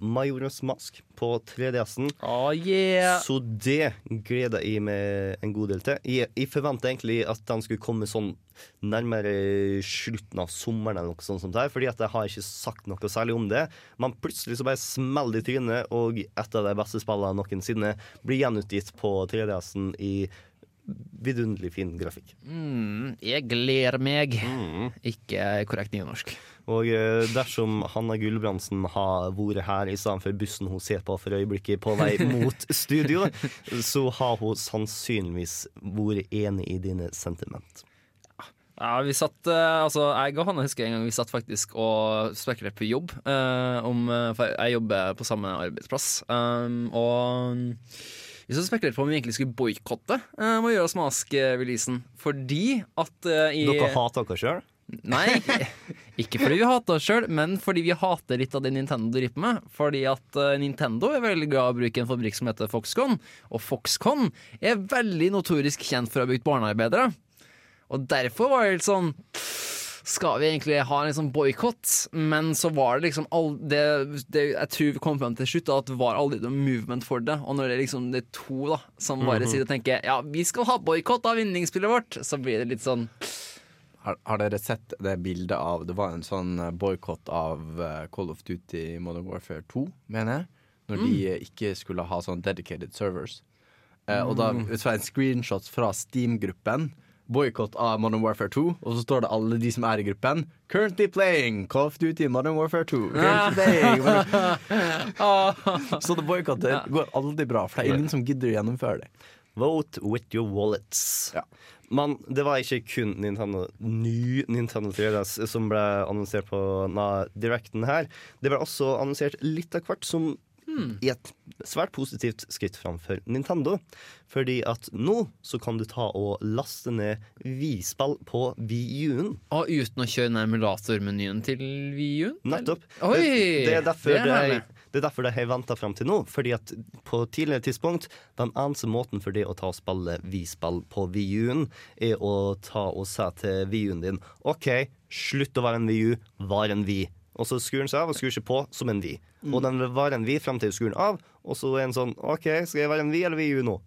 Majorens Majoras Mask på 3DS-en. Oh, yeah. Så det gleder jeg meg en god del til. Jeg, jeg forventa egentlig at den skulle komme sånn nærmere slutten av sommeren, eller noe sånt som det her, fordi at jeg har ikke sagt noe særlig om det. Men plutselig så bare smeller det i trynet, og et av de beste spillene noensinne blir gjenutgitt på 3DS-en i vidunderlig fin grafikk. Mm, jeg gleder meg. Ikke korrekt nynorsk. Og eh, dersom Hanna Gulbrandsen har vært her i stedet for bussen hun ser på for øyeblikket på vei mot studio, så har hun sannsynligvis vært enig i dine sentiment. Ja, vi satt eh, Altså, jeg og Hanne husker en gang vi satt faktisk og spekulerte på jobb. eh, om, eh, for jeg jobber på samme arbeidsplass. Um, og vi satt og spekulerte på om vi egentlig skulle boikotte uh, med å gjøre Smask-releasen. Fordi at uh, i Dere hater dere sjøl? Nei, ikke, fordi vi hater oss sjøl, men fordi vi hater litt av det Nintendo driver med. Fordi at eh, Nintendo er veldig glad i å bruke en fabrikk som heter Foxconn. Og Foxconn er veldig notorisk kjent for å ha brukt barnearbeidere. Og derfor var det litt sånn skal vi egentlig ha en sånn boikott? Men så var det liksom all, det, det, Jeg tror vi kom frem til slutt da, at det var aldri noe movement for det. Og når det er liksom det er to da som bare sier og tenker Ja, vi skal ha boikott av vinningsspillet vårt, så blir det litt sånn Har, har dere sett det bildet av Det var en sånn boikott av eh, Call of Duty Modern Warfare 2, mener jeg. Når de eh, ikke skulle ha sånn dedicated servers. Eh, og da ut fra en screenshot fra Steam-gruppen Boikott av Modern Warfare 2, og så står det alle de som er i gruppen. Currently playing Call of Duty Modern Warfare 2. Currently playing Så det boikottet går aldri bra, for det er ingen som gidder å gjennomføre det. Vote with your wallets. Ja. Men det var ikke kun Nintendo, ny Nintendo 3DS som ble annonsert på na, Directen her. Det ble også annonsert litt av hvert som i et svært positivt skritt framfor Nintendo. Fordi at nå så kan du ta og laste ned Wii-spill på Wii-U-en. Og uten å kjøre ned emulatormenyen til VU-en? Nettopp. Oi, det, det er derfor det er det, det er derfor det har venta fram til nå. Fordi at på tidligere tidspunkt Den eneste måten for det å ta og spille Wii-spill på Wii-U-en, er å ta og si til Wii-U-en din OK, slutt å være en Wii-U, var en Wii. Og så skrur den seg av og skrur seg på som en Wii. Og den vil være en vi fram til du skrur den av, og så er den sånn OK, skal jeg være en vi eller Wii-U nå?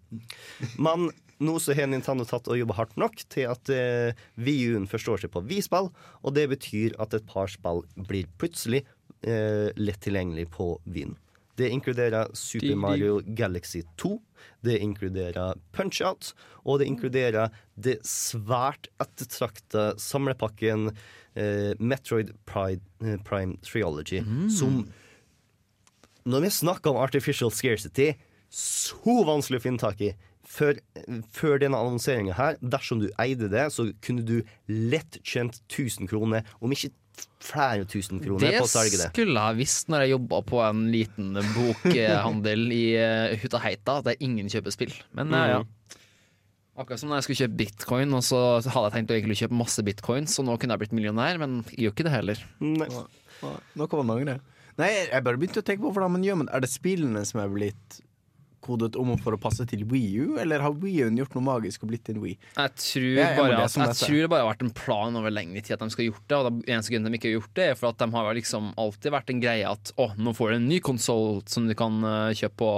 Men nå så har Nintendo tatt og jobba hardt nok til at eh, Wii-U-en forstår seg på vi-spill, og det betyr at et par spill blir plutselig eh, lett tilgjengelig på Wien. Det inkluderer Super. Mario Galaxy 2. Det inkluderer Punch-Out. Og det inkluderer det svært ettertrakta samlepakken Metroid Pride, eh, Prime Triology, som Når vi snakker om artificial scarcity, så vanskelig å finne tak i. Før, før denne annonseringa her, dersom du eide det, så kunne du lett tjent 1000 kroner, om ikke flere tusen kroner, Det på å selge det. skulle jeg visst når jeg jobba på en liten bokhandel i Hutaheita, at ingen kjøper spill. Men eh, ja. Akkurat som da jeg skulle kjøpe bitcoin, og så hadde jeg tenkt å egentlig kjøpe masse bitcoins, så nå kunne jeg blitt millionær, men jeg gjør ikke det heller. Nei. Nå kommer mange det. Nei, jeg bare begynte å tenke på hvordan man gjør Men Er det spillene som er blitt kodet om for å passe til Wii U, eller har Wii U gjort noe magisk og blitt en Wii? Jeg tror, Ja, jeg bare det at, jeg tror det bare har vært en plan over lengre tid at de skal ha gjort det. Og den eneste grunnen de ikke har gjort det, er for at de har liksom alltid vært en greie at å, nå får du en ny konsoll som du kan eh, kjøpe på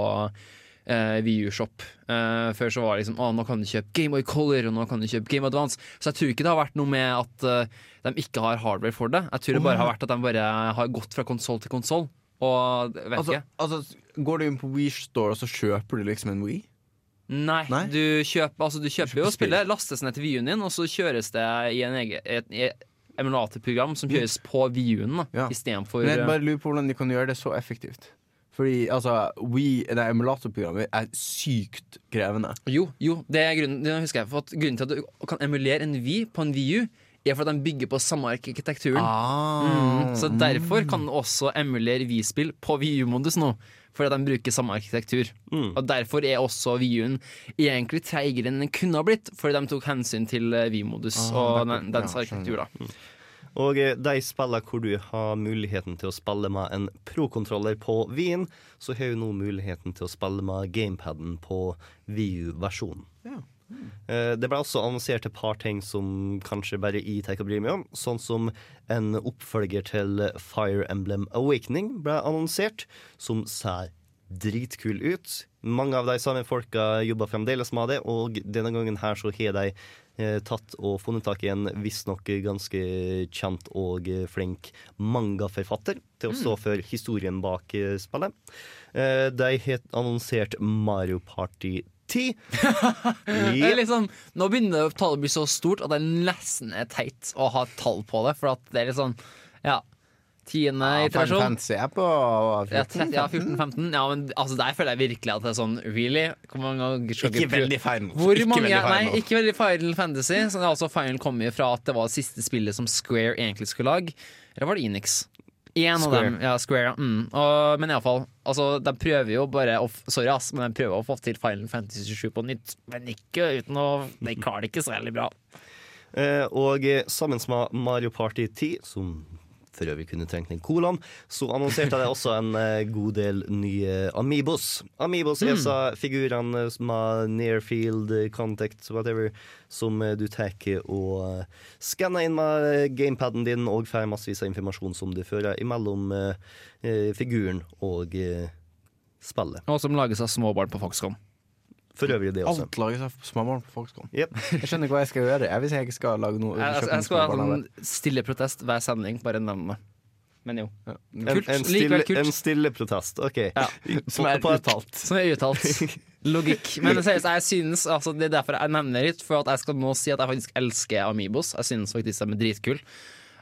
uh, VU-shop. Eh, før så var det liksom å, nå kan du kjøpe Gameboy Color, og nå kan du kjøpe Game Advance. Så jeg tror ikke det har vært noe med at uh, de ikke har hardware for det. Jeg tror det bare har vært at de bare har gått fra konsoll til konsoll. Og vet Altså, ikke. altså, går du inn på Wii Store, og så kjøper du liksom en Wii? Nei, Nei? du kjøper, altså, du kjøper jo spillet, lastes ned til Wii-en din, og så kjøres det i en egen, et, et emulatorprogram som kjøres på Wii-en, Ja. istedenfor jeg bare lurer på hvordan de kan gjøre det så effektivt. Fordi altså, We, det emulatorprogrammet er sykt krevende. Jo, jo, det er grunnen, det husker jeg, for at grunnen til at du kan emulere en Wii på en Wii U, er for at de bygger på samme arkitekturen. Mm, så derfor kan du også emulere Wii-spill på Wii U-modus nå. Fordi de bruker samme arkitektur. Og derfor er også Wii U-en egentlig treigere enn den kunne ha blitt, fordi de tok hensyn til VU-modus ah, og den, dens Ja, arkitektur. da Og eh, de spiller hvor du har muligheten til å spille med en pro-kontroller på Wien, så har du nå muligheten til å spille med gamepaden på VU-versjonen. Eh, Det ble også annonsert et par ting som kanskje bare jeg tenker å bry meg om. Sånn som en oppfølger til Fire Emblem Awakening ble annonsert, som ser dritkul ut. Mange av de samme folka jobber fremdeles med det, og denne gangen her så har de tatt og funnet tak i en visstnok ganske kjent og eh, flink mangaforfatter til å stå for historien bak eh, spillet. Eh, de har annonsert Mario Party 10. Det er liksom, nå begynner tallet å bli så stort at det nesten er teit å ha tall på det. For at det er litt sånn Ja. Tiende Ja, iterasjon. Fantasy er på Ja, 30, ja 14-15. Ja, men altså, der føler jeg virkelig at det er sånn Really? Hvor mange ganger skal Ikke vi veldig Final. Hvor Ikke mange, veldig nei, ikke veldig Final Fantasy. Så det er altså Final kom jo fra at det var det siste spillet som Square egentlig skulle lage. Eller var det Enix? En av dem. Ja, Square, ja. Mm. Og, men iallfall. Altså, de prøver jo bare å, Sorry, ass, men de prøver å få til Final Fantasy 7 på nytt. Men ikke uten å De klarer det ikke så veldig bra. Eh, og eh, sammen med Mario Party 10, som for vi kunne trengt den colaen, så annonserte jeg også en eh, god del nye Amiibos. Amiibos er så figurene som har near field eh, contact, whatever, som eh, du tar og eh, skanner inn med eh, gamepaden din og får massevis av informasjon som du fører imellom eh, eh, figuren og eh, spillet. Og som lages av småbarn på Foxconn. For øvrig det også. Alt lages av småbarn på Foxconn. Yep. Jeg skjønner ikke hva jeg skal gjøre jeg, hvis jeg ikke skal lage noe. Jeg, jeg, jeg skal ha en sånn stille protest hver sending, bare nevn det. Men jo. Ja. En, Kult. en, en, stille, kult. en stille protest. OK. Ja. Som er uttalt. Som er uttalt. Logikk. Men seriøst, jeg synes altså, Det er derfor jeg nevner litt, for at jeg skal nå si at jeg faktisk elsker Amibos. Jeg synes faktisk de er dritkule.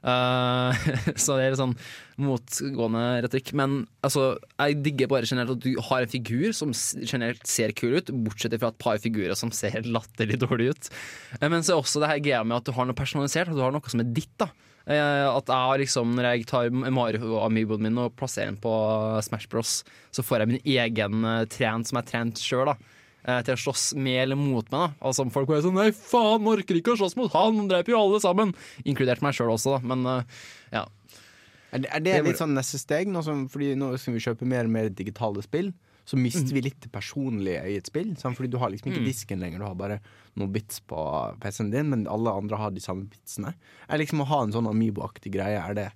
Uh, så det er sånn motgående retorikk. Men altså, jeg digger bare generelt at du har en figur som generelt ser kul ut, bortsett fra et par figurer som ser latterlig dårlig ut. Eh, Men så er også det her greia med at du har noe personalisert, at du har noe som er ditt. da Eh, At jeg liksom, Når jeg tar Mario-amiiboen min og plasserer den på Smash Bros, så får jeg min egen eh, trent som jeg har trent sjøl. Til å slåss med eller mot meg. da Altså Folk var sånn Nei, faen, orker ikke å slåss mot han! Han dreper jo alle sammen! Inkludert meg sjøl også, da. Men uh, ja. Er det, er det litt sånn neste steg? Nå som, fordi nå skal vi kjøpe mer og mer digitale spill. Så mister vi litt det personlige i et spill. Sant? Fordi du har liksom ikke disken lenger, du har bare noen bits på PC-en din, men alle andre har de samme bitsene. Er liksom å ha en sånn Amibo-aktig greie, er det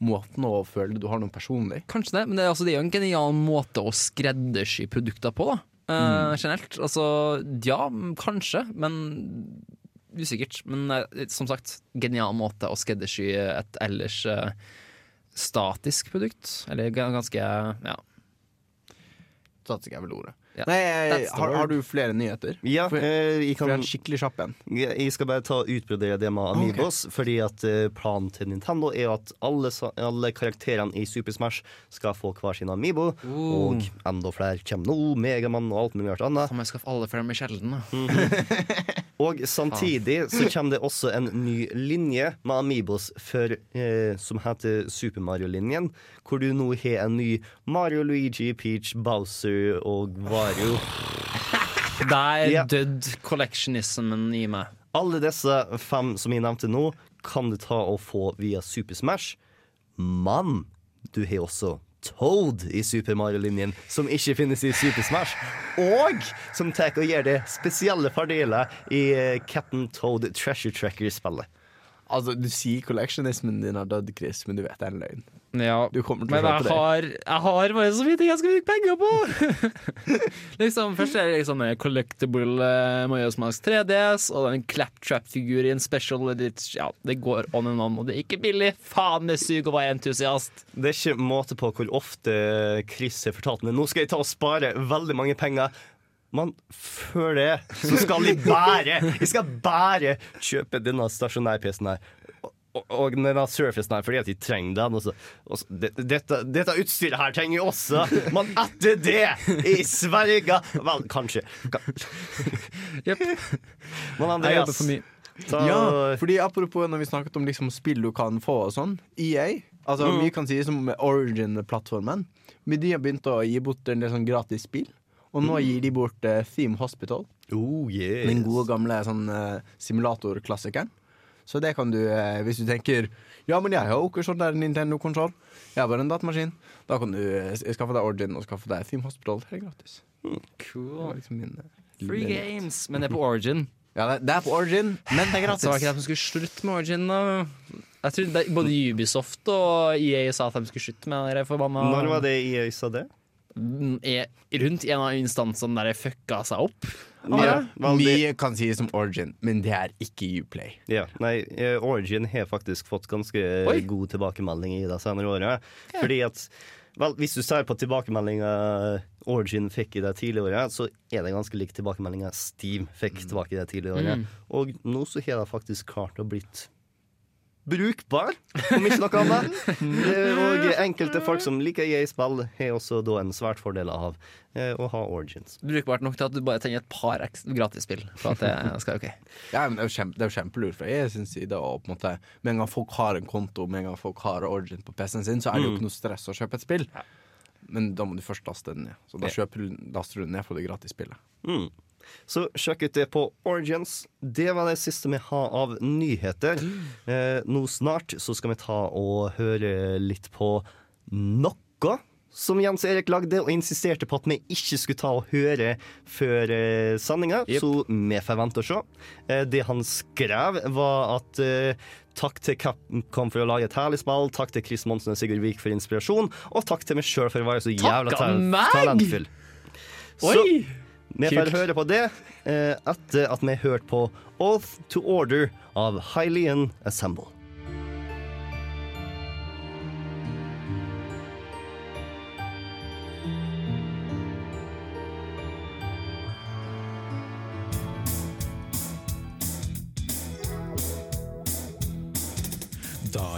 måten å føle du har noe personlig? Kanskje det, men det, er- altså, det er jo en genial måte å skreddersy produkter på, da. Eh, Generelt. Altså, ja, kanskje, men usikkert. Men uh, som sagt, genial måte å skreddersy et ellers uh, statisk produkt. Eller ganske ja. Statisk er vel ordet. Ja. Nei, jeg, har, har du flere nyheter? Ja, For- eh, jeg kan en skikkelig kjapp en. Jeg skal bare ta utbrodere det med Amiibos, fordi at eh, planen til Nintendo er at alle, alle karakterene i Super Smash skal få hver sin Amiibo, og enda flere kommer nå, Megamann og alt mulig annet. Kan man skaffe alle for dem i Mm da. Og samtidig så kommer det også en ny linje med Amiibos for, eh, som heter Super Mario-linjen, hvor du nå har en ny Mario, Luigi, Peach, Bowser og Wario. Der Ja. døde collectionismen i meg. Alle disse fem som jeg nevnte nå, kan du ta og få via Super Smash. Men du har også Toad i Super Mario-linjen, som ikke finnes i Super Smash. Og som tar og gir det spesielle fordeler i eh, Captain Toad Treasure Tracker-spillet. Altså, Du sier collectionismen din har dødd, Chris, men du vet det er en løgn. Ja, Du kommer til men jeg har, jeg har bare så mye ting jeg skal bruke penger på! liksom, først er det liksom en collectible uh, Majora's Max 3DS og den claptrap-figur i en special edition. Ja, det går on and on, og det er ikke billig. Faen, det suger å være entusiast. Det er ikke måte på hvor ofte Chris har fortalt meg Nå skal jeg ta og spare veldig mange penger. Men før det så skal jeg bare Jeg skal bare kjøpe denne stasjonær-PC-en her. Og, denne Surfacen her fordi at de trenger den. Og så, og så, dette, dette utstyret her trenger jo også. Men etter det, i Sverige Vel, kanskje. Jepp. Men Jeg Andreas, jobber for mye. ta, Ja, fordi apropos når vi snakket om liksom spill du kan få og sånn. EA, altså Mm. mye kan sies om Origin-plattformen. Men de har begynt å gi bort en del sånn gratis spill. Og nå gir de bort uh, Theme Hospital. oh, yes. Den gode gamle sånn uh, simulatorklassikeren. Så det kan du, eh, hvis du tenker Ja, men jeg har jo ikke sånn der Nintendo-konsoll. Jeg har bare en datamaskin. Da kan du eh, skaffe deg Origin og skaffe deg Theme Hospital helt gratis. Det var Cool. liksom min, eh, Free lille- games, men det er på Origin. Ja, det, det er på Origin, men det er gratis. Så var det ikke de som skulle slutte med Origin. Da. Jeg tror det, Både Ubisoft og EA sa at de skulle slutte med det forbanna Når var det EA sa det? er rundt en av instansene der fucka seg opp. Ja, Mye kan sies om Origin, men det er ikke Uplay. Ja, nei, eh, Origin har faktisk fått ganske eh, Oi. god tilbakemelding i det senere året. Fordi at Vel, hvis du ser på tilbakemeldinga Origin fikk i det tidligere året, så er det ganske lik tilbakemeldinga Steam fikk tilbake i det tidligere året. Og nå så har det faktisk klart å blitt brukbar, om ikke noe annet. Og enkelte folk som liker EA-spill, har også da en svært fordel av eh, å ha Origins. Brukbart nok til at du bare trenger et par gratisspill. For at det skal ok Ja, men det er jo kjempe, det er jo kjempelurt fra jeg sin side. Og på en måte, med en gang folk har en konto, med en gang folk har Origin på PC-en sin, så er det jo ikke noe stress å kjøpe et spill. Men da må du først laste den ned. Så da kjøper du, laster du den ned for det gratisspillet. Mm. Så sjekk ut det på Origins. Det var det siste vi har av nyheter. Eh, nå snart så skal vi ta og høre litt på noe som Jens Erik lagde og insisterte på at vi ikke skulle ta og høre før eh, sendinga, Yep. så vi får vente og se. Eh, det han skrev, var at eh, Takk til Capcom for å lage et herlig spill. Takk til Chris Monsen og Sigurd Vik for inspirasjon. Og takk til meg sjøl for å være så jævla Takk av ta meg! Oi! Så! Vi får høre på det eh, etter at vi har hørt på Oath to Order av Hylian Assemble.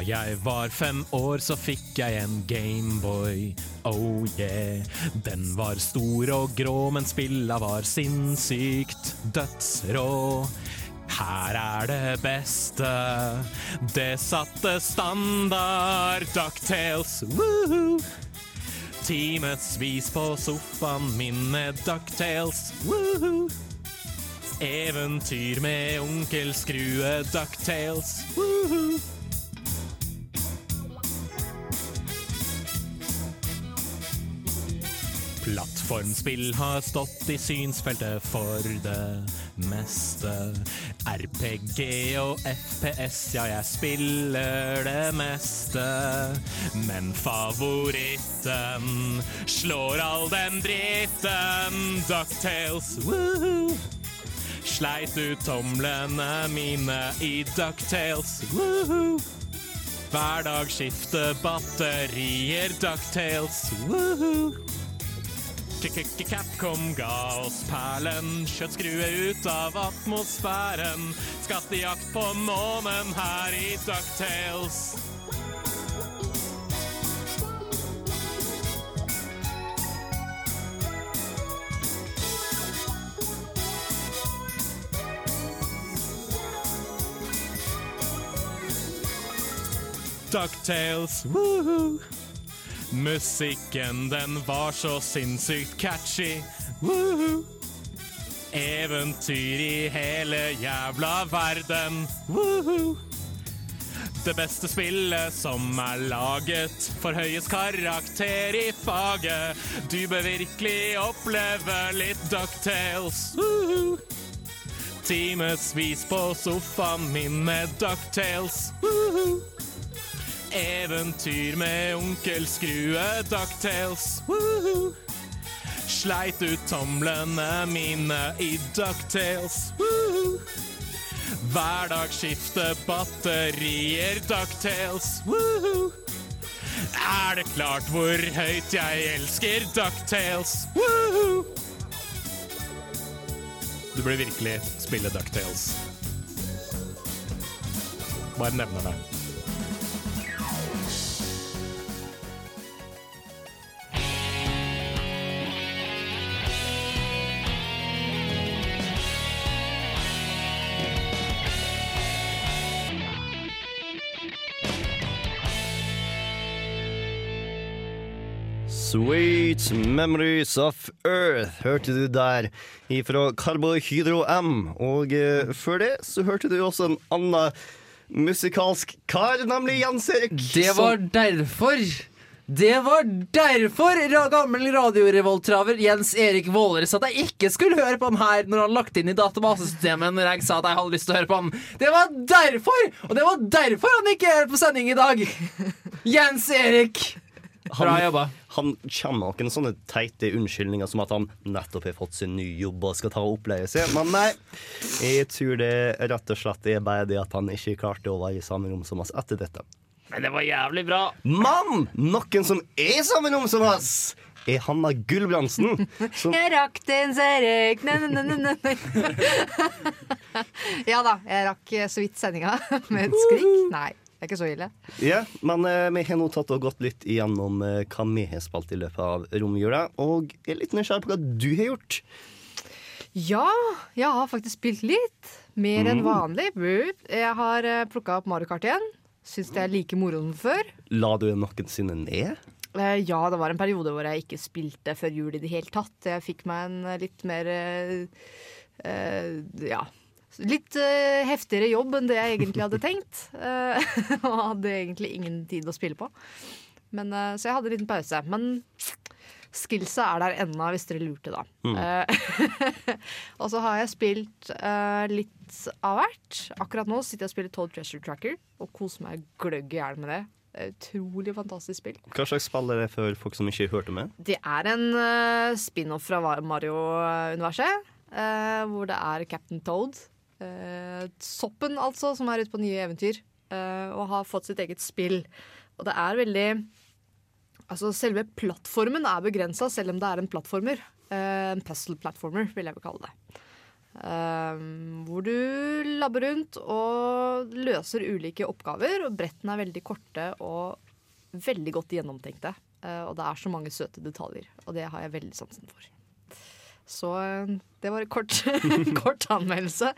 Da jeg var fem år, så fikk jeg en Gameboy. Oh yeah. Den var stor og grå, men spilla var sinnssykt dødsrå. Her er det beste. Det satte standard. Ducktales, woohoo! Timevis på sofaen min med Ducktales, woohoo! Eventyr med onkel Skrue, Ducktales, woohoo! Plattformspill har stått i synsfeltet for det meste. RPG og FPS, ja, jeg spiller det meste. Men favoritten slår all den dritten. Ducktales, woohoo! Sleit ut tomlene mine i Ducktales, woohoo! Hver dag skifter batterier, Ducktales, woohoo! K-k-k- Capcom ga oss perlen, kjøttskrue ut av atmosfæren. Skattejakt på månen her i Ducktales. Ducktales, woohoo! Musikken, den var så sinnssykt catchy. Woohoo! Eventyr i hele jævla verden. Woohoo! Det beste spillet som er laget, forhøyes karakter i faget. Du bør virkelig oppleve litt Ducktales. Woohoo! Timevis på sofaen min med Ducktales. Woohoo! Eventyr med onkel Skrue, Ducktales. Woohoo! Sleit ut tomlene mine i Ducktales. Woohoo! Hver dag skifte batterier, Ducktales. Woohoo! Er det klart hvor høyt jeg elsker Ducktales? Woohoo! Du burde virkelig spille Ducktales. Bare nevner det. Sweet Memories of Earth hørte du der ifra Carbohydro M. Og eh, før det så hørte du også en annen musikalsk kar, nemlig Jens Erik. Det var derfor det var derfor gammel radiorevoltraver Jens Erik Våler sa at jeg ikke skulle høre på ham her når han lagt inn i databasesystemet når jeg sa at jeg hadde lyst til å høre på ham. Det var derfor! Og det var derfor han ikke er på sending i dag! Jens Erik! Bra jobba. Han kommer med noen sånne teite unnskyldninger som at han nettopp har fått sin ny jobb og skal ta og oppleie seg. Men nei, jeg tror det rett og slett er bare det at han ikke klarte å være i samme rom som oss etter dette. Men det var jævlig bra. Men noen som er i samme rom som oss, er Hanna Gulbrandsen. Som Jeg rakk den, så jeg røyk. Ja da, jeg rakk så vidt sendinga med et skrik. Nei. Det er ikke så ille. Ja, men eh, vi har nå tatt og gått litt igjennom eh, hva vi har spilt i løpet av romjula, og jeg er litt nysgjerrig på hva du har gjort. Ja, jeg har faktisk spilt litt. Mer enn vanlig. Boop. Jeg har uh, plukka opp Mario Kart igjen. Syns det er like moro som før. La du noensinne ned? Eh, ja, det var en periode hvor jeg ikke spilte før jul i det hele tatt. Jeg fikk meg en eh, litt mer eh, eh, Ja. Litt uh, heftigere jobb enn det jeg egentlig hadde tenkt. Uh, og hadde egentlig ingen tid å spille på. Men, uh, så jeg hadde en liten pause. Men skillsa er der ennå, hvis dere lurte, da. Eh, og så har jeg spilt litt av hvert. Akkurat nå sitter jeg og spiller Toad Treasure Tracker og koser meg gløgg i hjel med det. Det et Utrolig fantastisk spill. Hva slags spill er det for folk som ikke hørte med? Det er en uh, spin-off fra Mario-universet. Uh, hvor det er Captain Toad. Eh, soppen, altså, som er ute på nye eventyr. eh, og har fått sitt eget spill. Og det er veldig Altså, selve plattformen er begrensa, selv om det er en plattformer. Eh, en puzzle-platformer, vil jeg vel kalle det. Eh, hvor du labber rundt og løser ulike oppgaver. Og brettene er veldig korte og veldig godt gjennomtenkte. Uh, og det er så mange søte detaljer, og det har jeg veldig sansen for. Så eh, det var en kort, kort anmeldelse.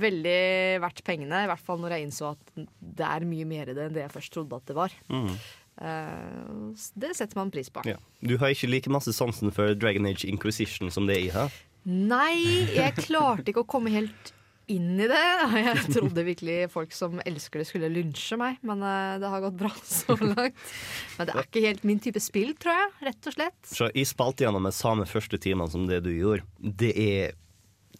Veldig verdt pengene, i hvert fall når jeg innså at det er mye mer i det enn det jeg først trodde at det var. Eh, det setter man pris på. Ja. Du har ikke like masse sansen for Dragon Age Inquisition som det jeg har. Nei, jeg klarte ikke å komme helt inn i det. Jeg trodde virkelig folk som elsker det, skulle lynsje meg, men eh, det har gått bra så langt. Men det er ikke helt min type spill, tror jeg. Rett og slett. Så jeg spalte gjennom de samme første timene som det du gjorde. Det er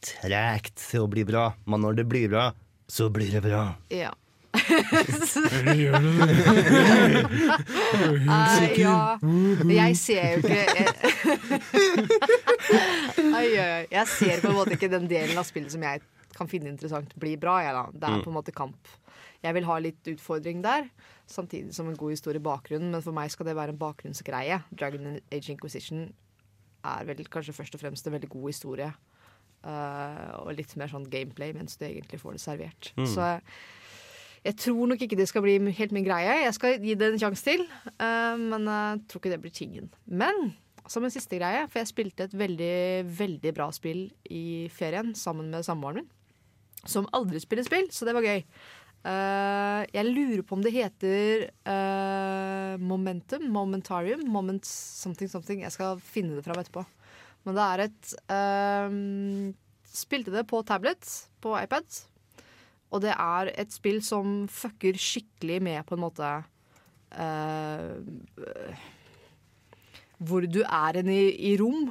tregt til å bli bra, men når det blir bra, så blir det bra. Ja. uh, ja. Jeg ser jo ikke ai. Jeg ser på en måte ikke den delen av spillet som jeg kan finne interessant bli bra. Jeg, da. Det er på en måte kamp. Jeg vil ha litt utfordring der, samtidig som en god historie i bakgrunnen. Men for meg skal det være en bakgrunnsgreie. Dragon Age Inquisition er vel kanskje først og fremst en veldig god historie. Uh, og litt mer sånn gameplay mens du egentlig får det servert. Så jeg tror nok ikke det skal bli helt min greie. Jeg skal gi det en sjanse til, uh, men jeg tror ikke det blir tingen. Men som en siste greie, for jeg spilte et veldig, veldig bra spill i ferien sammen med samboeren min, som aldri spiller spill, så det var gøy. Uh, jeg lurer på om det heter uh, Momentum, Momentarium, Moment something something. Jeg skal finne det fram etterpå. Men det er et uh, Spilte det på tablet, på iPad. Og det er et spill som fucker skikkelig med på en måte Hvor du er hen i, i rom.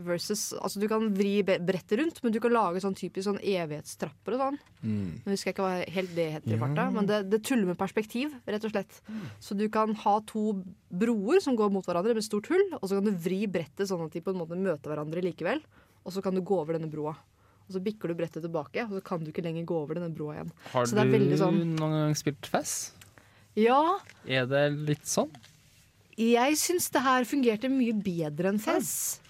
Versus, altså Du kan vri brettet rundt, men du kan lage sånn typisk sånn evighetstrapper og sånn. Nå husker jeg ikke hva helt det heter i farta, men det, det tuller med perspektiv, rett og slett. Så du kan ha to broer som går mot hverandre med stort hull, og så kan du vri brettet sånn at de på en måte møter hverandre likevel. Og så kan du gå over denne broa. Og så bikker du brettet tilbake, og så kan du ikke lenger gå over denne broa igjen. Har Så det du sånn- noen gang spilt Fess? Ja, Er det litt sånn? jeg syns det her fungerte mye bedre enn Fess. Eh,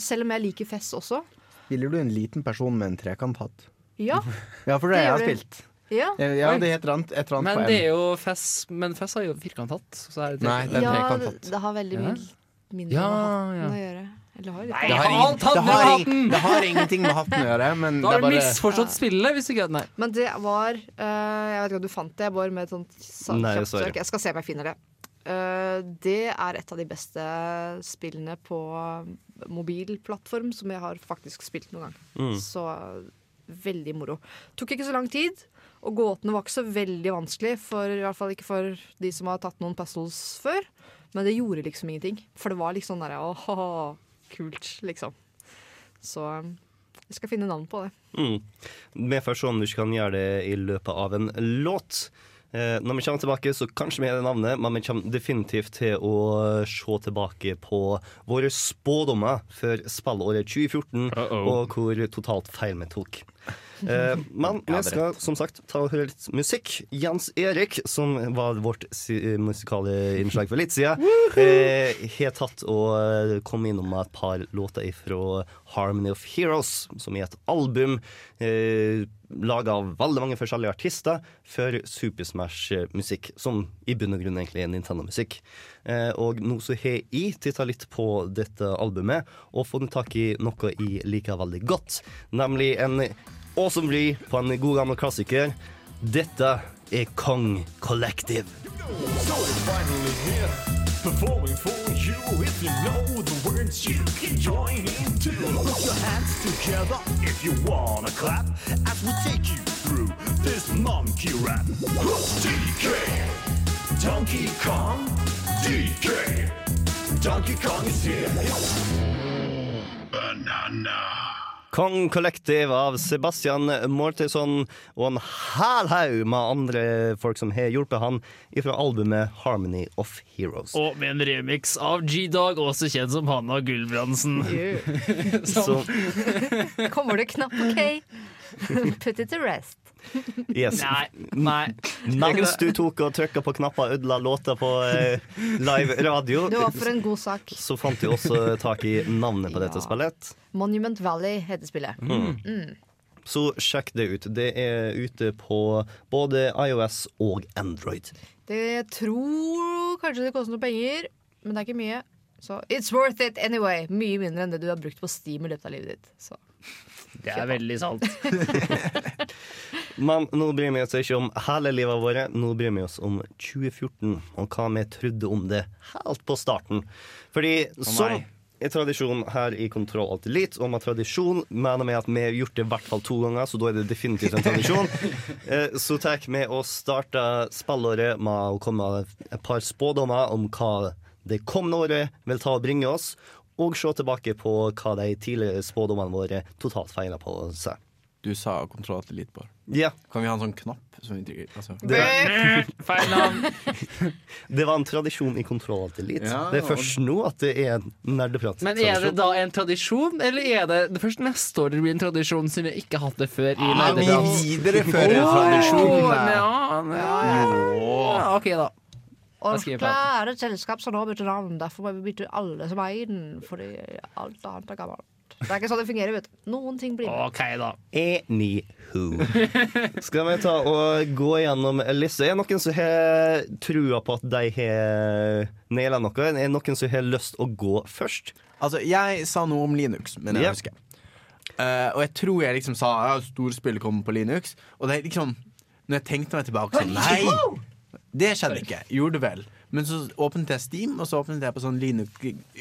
selv om jeg liker Fess også. Spiller du en liten person med en trekanthatt? Ja. Ja, for det, Det jeg har jeg spilt. ja. Eh, Ja, det heter annet, et eller annet Men på det er jo Fess Men Fess har jo firkanthatt. Så er det Nei, det er ja trekanthatt. det har veldig mye mindre Ja, med hatten å gjøre. Eller har nei, Det har, ingen, det, har, det har ingenting med hatten å gjøre, men Da har du bare misforstått spillet. Hvis ikke Nei. Men det var uh, Jeg vet ikke om du fant det, Bård, med et sånt kjapt søk. Jeg skal se om jeg finner det. Uh, det er et av de beste spillene på mobilplattform som jeg har faktisk spilt noen gang. Mm. Så veldig moro. Tok ikke så lang tid, og gåtene var ikke så veldig vanskelig. For, I hvert fall ikke for de som har tatt noen puzzles før. Men det gjorde liksom ingenting. For det var liksom derre åh, kult, liksom. Så jeg skal finne navn på det. Mm. Med først om du ikke kan gjøre det i løpet av en låt. Eh, når vi kommer tilbake, så kanskje vi har det navnet, men vi kommer definitivt til å se tilbake på våre spådommer for spillåret 2014, Uh-oh. og hvor totalt feil vi tok. Eh, men vi skal som sagt ta og høre litt musikk. Jens Erik, som var vårt si musikale innslag for litt siden, eh, har tatt og eh, kom innom med et par låter fra Harmony of Heroes, som er et album eh, laga av veldig mange forskjellige artister for Super Smash-musikk, som i bunn og grunn egentlig er Nintendo-musikk. Eh, og nå så har jeg titta litt på dette albumet og fått tak i noe jeg liker veldig godt, nemlig en awesome blir på en god gammel klassiker. Dette er Kong Collective. So performing for you. If you know the words, you can join in too. Put your hands together if you wanna clap as we take you through this monkey rap. DK, Donkey Kong, DK, Donkey Kong is here. Banana. Kong Collective av Sebastian Mortison og en hæl haug med andre folk som har hjulpet han fra albumet Harmony of Heroes. Og med en remix av G-Dog, også kjent som Hanna Gulbrandsen. Så, Kommer det knapp OK? Put it to rest. Yes. Nei, nei. Mens du tok og trykka på knapper og ødela låter på eh, live radio, Det var for en god sak. så fant du også tak i navnet på dette spillet. Monument Valley heter spillet. Så sjekk det ut. Det er ute på både iOS og Android. Det tror kanskje det koster noe penger, men det er ikke mye. Så it's worth it anyway. Mye mindre enn det du har brukt på Steam i løpet av livet ditt. Så. Det er veldig sant. Men nå bryr vi oss ikke om hele livet vårt, nå bryr vi oss om 2014 og hva vi trodde om det helt på starten. Fordi som er tradisjon her i Kontroll alltid litt, og med tradisjon mener vi at vi har gjort det i hvert fall to ganger, så da er det definitivt en tradisjon. Eh, Så tar vi og starter spillåret med å komme med et par spådommer om hva det kommende året vil ta og bringe oss, og se tilbake på hva de tidligere spådommene våre totalt feiler på seg. Du sa kontroll til litt, bare. Ja, Kan vi ha en sånn knapp som vi trykker altså. det, Feil navn. Det var en tradisjon i Kontroll alltid elite. Ja, det er først nå at det er en nerdeprat. Men er det da en tradisjon, eller er det, det først neste år det blir en tradisjon siden vi ikke har hatt det før i Nerdeprat? viderefører oh, tradisjonen. ja, ja, ja, OK, da. Orkla er et selskap som nå bytter navn. Derfor må vi bytte alle som eier den. Fordi alt annet er gammelt. Det er ikke sånn det fungerer. vet du Noen ting blir med. OK, da. Anywho. Skal vi ta og gå gjennom lista? Er det noen som har trua på at de har naila noe? Er det noen som har lyst å gå først? Altså, jeg sa noe om Linux, men jeg yep. husker. Uh, og jeg tror jeg liksom sa ja, storspill kommer på Linux. Og det er liksom Når jeg tenkte meg tilbake så Nei! Det skjedde ikke. Gjorde det vel. Men så åpnet jeg Steam, og så åpnet jeg på sånn Linux,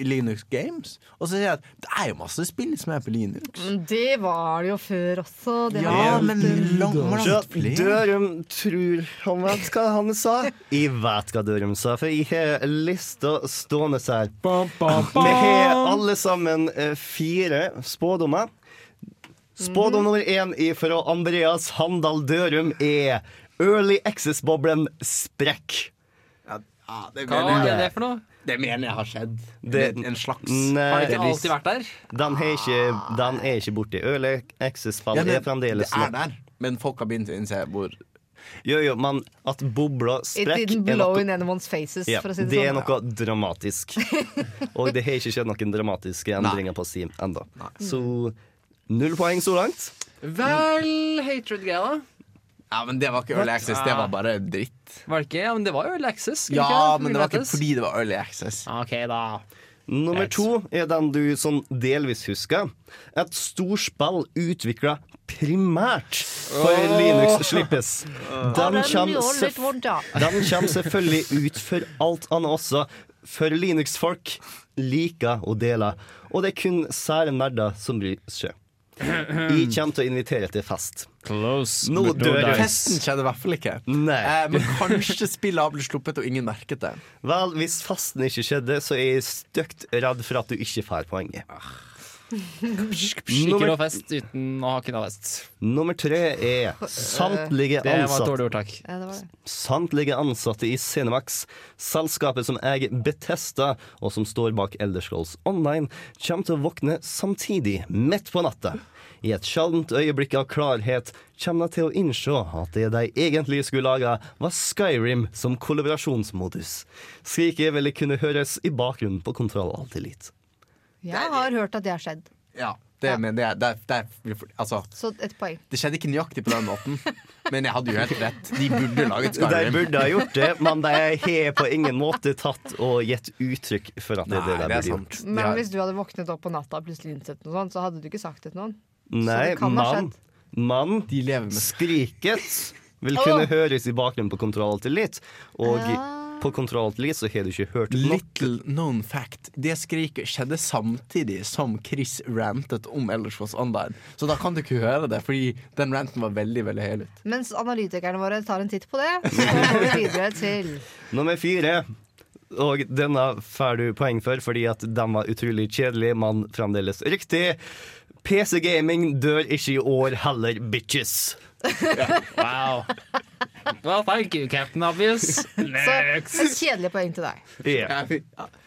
Linux Games. Og så ser jeg at det er jo masse spill som er på Linux. Men det var det jo før også. Det Ja, var men langt, langt flere. Dørum tror han vet hva han sa. Jeg vet hva Dørum sa, for jeg har lista stående her. Vi har alle sammen eh, fire spådommer. Spådom nummer én fra Andreas Handal Dørum er Early Access-boblen sprekk. Ja, det, Hva mener er jeg, det for noe? det mener jeg har skjedd. Det- Det, en slags Nei, Har det ikke alltid vært der? den, er ikke, den er ikke borte. Early Access-spill Ja, men er fremdeles Det er der, men folk har begynt å innse hvor Jo, jo, men at bobla It sprekk didn't er blow noe in anyone's faces, Ja, for å si det, det er sånn. noe dramatisk. Og det har ikke skjedd noen dramatiske endringer på Steam ennå. Så null poeng så langt. Vel, hatred-greia, da. Ja, men det var ikke Early Access, det var bare dritt. Var det ikke? Ja, men det var Early Access. Ja, ikke men det var ikke fordi det var Early Access. OK, da. Nummer to er den du sånn delvis husker. Et storspill utvikla primært for Linux slippes. Den den kommer, den kommer selvfølgelig ut for alt annet også. For Linux-folk liker å dele. Og det er kun sære nerder som bryr seg. Jeg kommer til å invitere til fest. Close. Nå no dør jeg. dice. Festen skjedde i hvert fall ikke. Nei. Eh, men kanskje spillet har blitt sluppet, og ingen merket det. Vel, hvis festen ikke skjedde, så er jeg stygt redd for at du ikke får poenget. Ikke noe fest uten å ha knallfest. Nummer tre er samtlige Det var ansatte. Ja. Samtlige ansatte i Cinemax, selskapet som eier Betesta, og som står bak Elderscrolls Online, kommer til å våkne samtidig, midt på natta. I et sjeldent øyeblikk av klarhet kommer de til å innse at det de egentlig skulle lage, var Skyrim som kollaborasjonsmodus. Skriket ville kunne høres i bakgrunnen på Kontroll Alt Elite. Jeg har hørt at det har skjedd. Ja, det, men det, det, det, altså, Så et poeng. det skjedde ikke nøyaktig på den måten, men jeg hadde jo helt rett. De burde laget De burde ha gjort det, men de har på ingen måte tatt og gitt uttrykk for at det er det de burde gjort. Men hvis du hadde våknet opp på natta og plutselig innsett noe sånt, så hadde du ikke sagt det til noen. Nei, det kan ha mann, skjedd. mann De lever med Skriket vil kunne oh. høres i bakgrunnen på Kontroll til litt, og Ja. På Kontroll til så har du ikke hørt nok. Little known fact. Det skriket skjedde samtidig som Chris rantet om Eldersfoss Online. Så da kan du ikke høre det, fordi den ranten var veldig veldig høylytt. Mens analytikerne våre tar en titt på det, så går vi videre til Nummer fire. Og denne får du poeng for, fordi at den var utrolig kjedelig, men fremdeles riktig. PC-gaming dør ikke i år heller, bitches. Wow. Well, thank you, Captain Obvious. Så Next. et kjedelig poeng til deg. Yeah.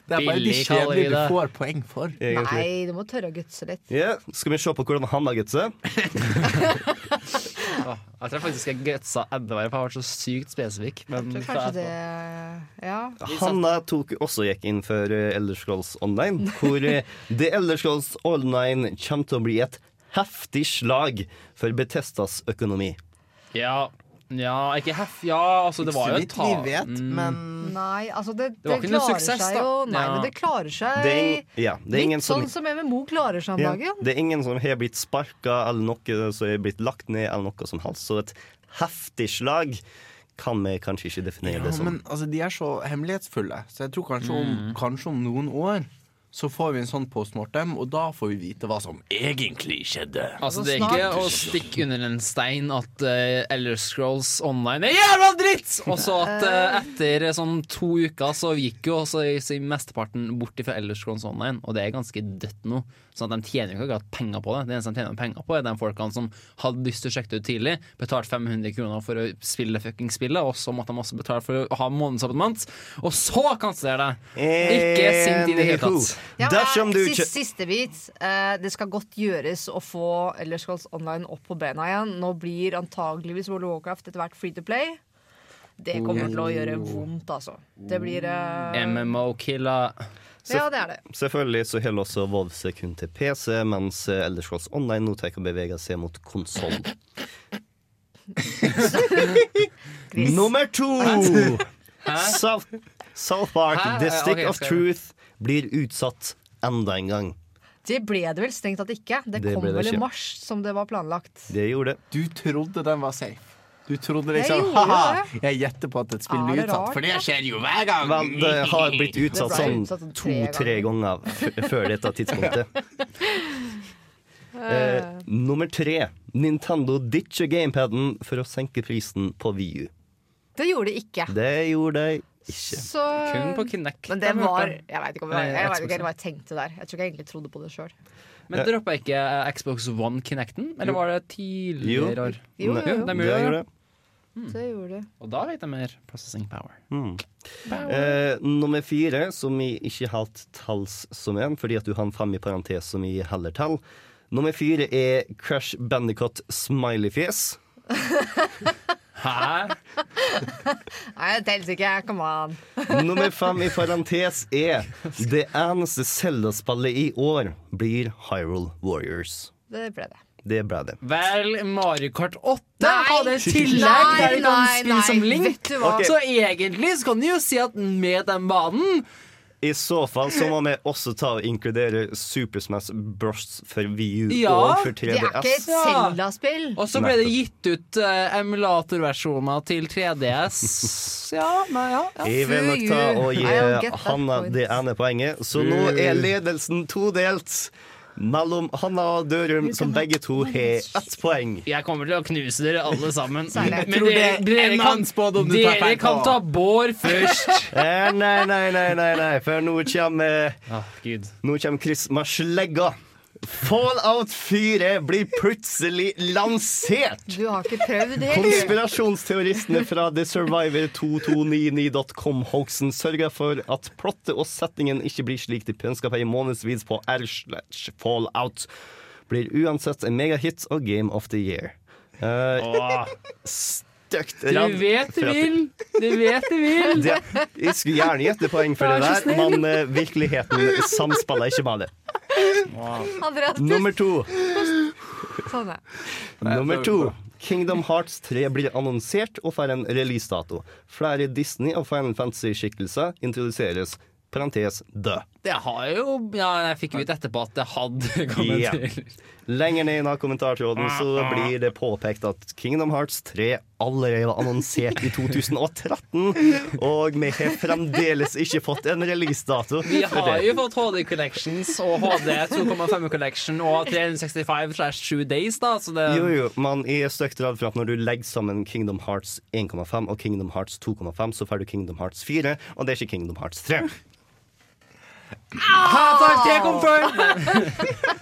Det er bare de kjedelige du får poeng for. egentlig. Nei, du må tørre å gutse litt. Yeah. skal vi se på hvordan han har gutset? Jeg tror faktisk jeg gutsa enda mer, for jeg har vært så sykt spesifikk. Men Så kanskje det Ja. Hanna tok også gikk inn for eh, Elder Scrolls Online, hvor eh, The Elder Scrolls Online kommer til å bli et heftig slag for Betestas økonomi. Ja, ja ikke heff... Ja, altså, det var jo et ta... vi vet, Mm. men Nei, altså det, Det var det ikke noe klarer suksess, seg da. jo Nei, Ja. men det klarer seg Det er, in, ja, det er ingen litt som sånn som MMO klarer seg om ja, dagen. Det er ingen som har blitt sparka eller noe som er blitt lagt ned, eller noe som helst. Så et heftig slag kan vi kanskje ikke definere Ja, det som. men altså, de er så hemmelighetsfulle, så jeg tror kanskje om, kanskje om noen år så får vi en sånn postmortem, og da får vi vite hva som egentlig skjedde. Altså, Altså, det er ikke å stikke under en stein at uh, Elder Scrolls Online er jævla dritt! Og så at uh, etter sånn to uker så gikk jo også i- mesteparten bort fra Elder Scrolls Online, og det er ganske dødt nå. Sånn at De tjener jo ikke akkurat penger på det. Det eneste de tjener penger på, er de folkene som hadde lyst til å sjekke det ut tidlig, betalt 500 kroner for å spille fucking spillet, og så måtte de også betale for å ha månedsabonnement, og så kansellere det! Ikke sint i det hele tatt. Ja, Dersom du ikke siste, bit. Eh, det skal godt gjøres å få Elder Scrolls Online opp på bena igjen. Nå blir antageligvis World of Warcraft etter hvert free to play. Det kommer til å gjøre vondt, altså. Det blir eh, MMO-killer. Ja, det er det. Selvfølgelig så holder også Volv seg kun til PC, mens eh, Elder Scrolls Online nå tar å bevege seg mot konsoll. Nummer to! South, South Park, Hæ? The Stick okay, of Truth, blir utsatt enda en gang. Det ble det vel strengt tatt ikke. Det, Det kom det vel i mars, som det var planlagt. Det gjorde det. Du trodde den var safe. Du trodde liksom det. jeg gjetter på at et spill blir utsatt, rart, for det skjer jo hver gang. Men det har blitt utsatt sånn to-tre ganger f før dette tidspunktet. Eh, nummer tre. Nintendo ditcher gamepaden for å senke prisen på VU. Det gjorde de ikke. Det gjorde de ikke. Så Kun på Kinect. Men det var. Jeg veit ikke, om jeg, jeg vet ikke hva jeg tenkte der. Jeg tror ikke jeg egentlig trodde på det sjøl. Men droppa ikke eh, Xbox One Kinecten? Eller var det tidligere år? Jo, jo, jo. de det gjorde det. Mm. det. Gjorde det. Og da vet jeg mer processing power. Eh, nummer fire, som vi ikke helt tals som en, fordi at du har en fem i parentes som i heller tall Nummer fire er Crash Bandicoot Smileyfjes. Hæ? Nei, det teller ikke. Come on. Nummer fem i parentes er Det eneste Zelda-spillet i år blir Hyrule Warriors. Det ble det. Det ble det. Vel, Mario Kart 8 Nei! hadde et tillegg der du kan spille som Link. vet du hva? Ok. Så egentlig så kan du jo si at med den banen I så fall så må vi også ta og inkludere Super Smash Bros. for VU Ja, og for Det er ikke 3DS. et Zelda-spill. Og så ble det gitt ut uh, emulatorversjoner til 3DS. Ja, nei, ja. ja. Jeg vil nok ta og gi Hanna det ene poenget. Så nå er ledelsen todelt mellom Hanna og Dørum, som begge to har ett poeng. Jeg kommer til å knuse dere alle sammen. Men dere, er dere, en kan, dere kan ta Bård først. Eh, nei, nei, nei, nei, nei, for nå kommer, nå kommer Chris med slegga. Fallout 4 blir plutselig lansert! Du har ikke prøvd det? Konspirasjonsteoristene fra The Survivor 2299.com Hoaxen sørger for at plottet og settingen ikke blir slik de pønska på i månedsvis på r-slash fallout. Blir uansett en megahit og Game of the Year. Uh, Stygt Du vet du vil! Du vet du vil! Det, jeg skulle gjerne gjette poeng for det der, men eh, virkeligheten samspiller ikke med det. Wow. Nummer to. Sånn. Nummer to. Kingdom Hearts 3 blir annonsert og får en releasedato. Flere Disney- og Final Fantasy-skikkelser introduseres. Parentes død. Det har jo Ja, jeg fikk ut etterpå at det hadde kommet yeah. til. Lenger ned i kommentartråden så blir det påpekt at Kingdom Hearts 3 allerede var annonsert i 2013, og vi har fremdeles ikke fått en releasedato. Vi har jo fått HD Collections og HD 2,5 Collection og 365 slash 7 Days, da, så det Jo, jo, man er stygt redd for at når du legger sammen Kingdom Hearts 1,5 og Kingdom Hearts 2,5, så får du Kingdom Hearts 4, og det er ikke Kingdom Hearts 3. Takk, det er confirmed!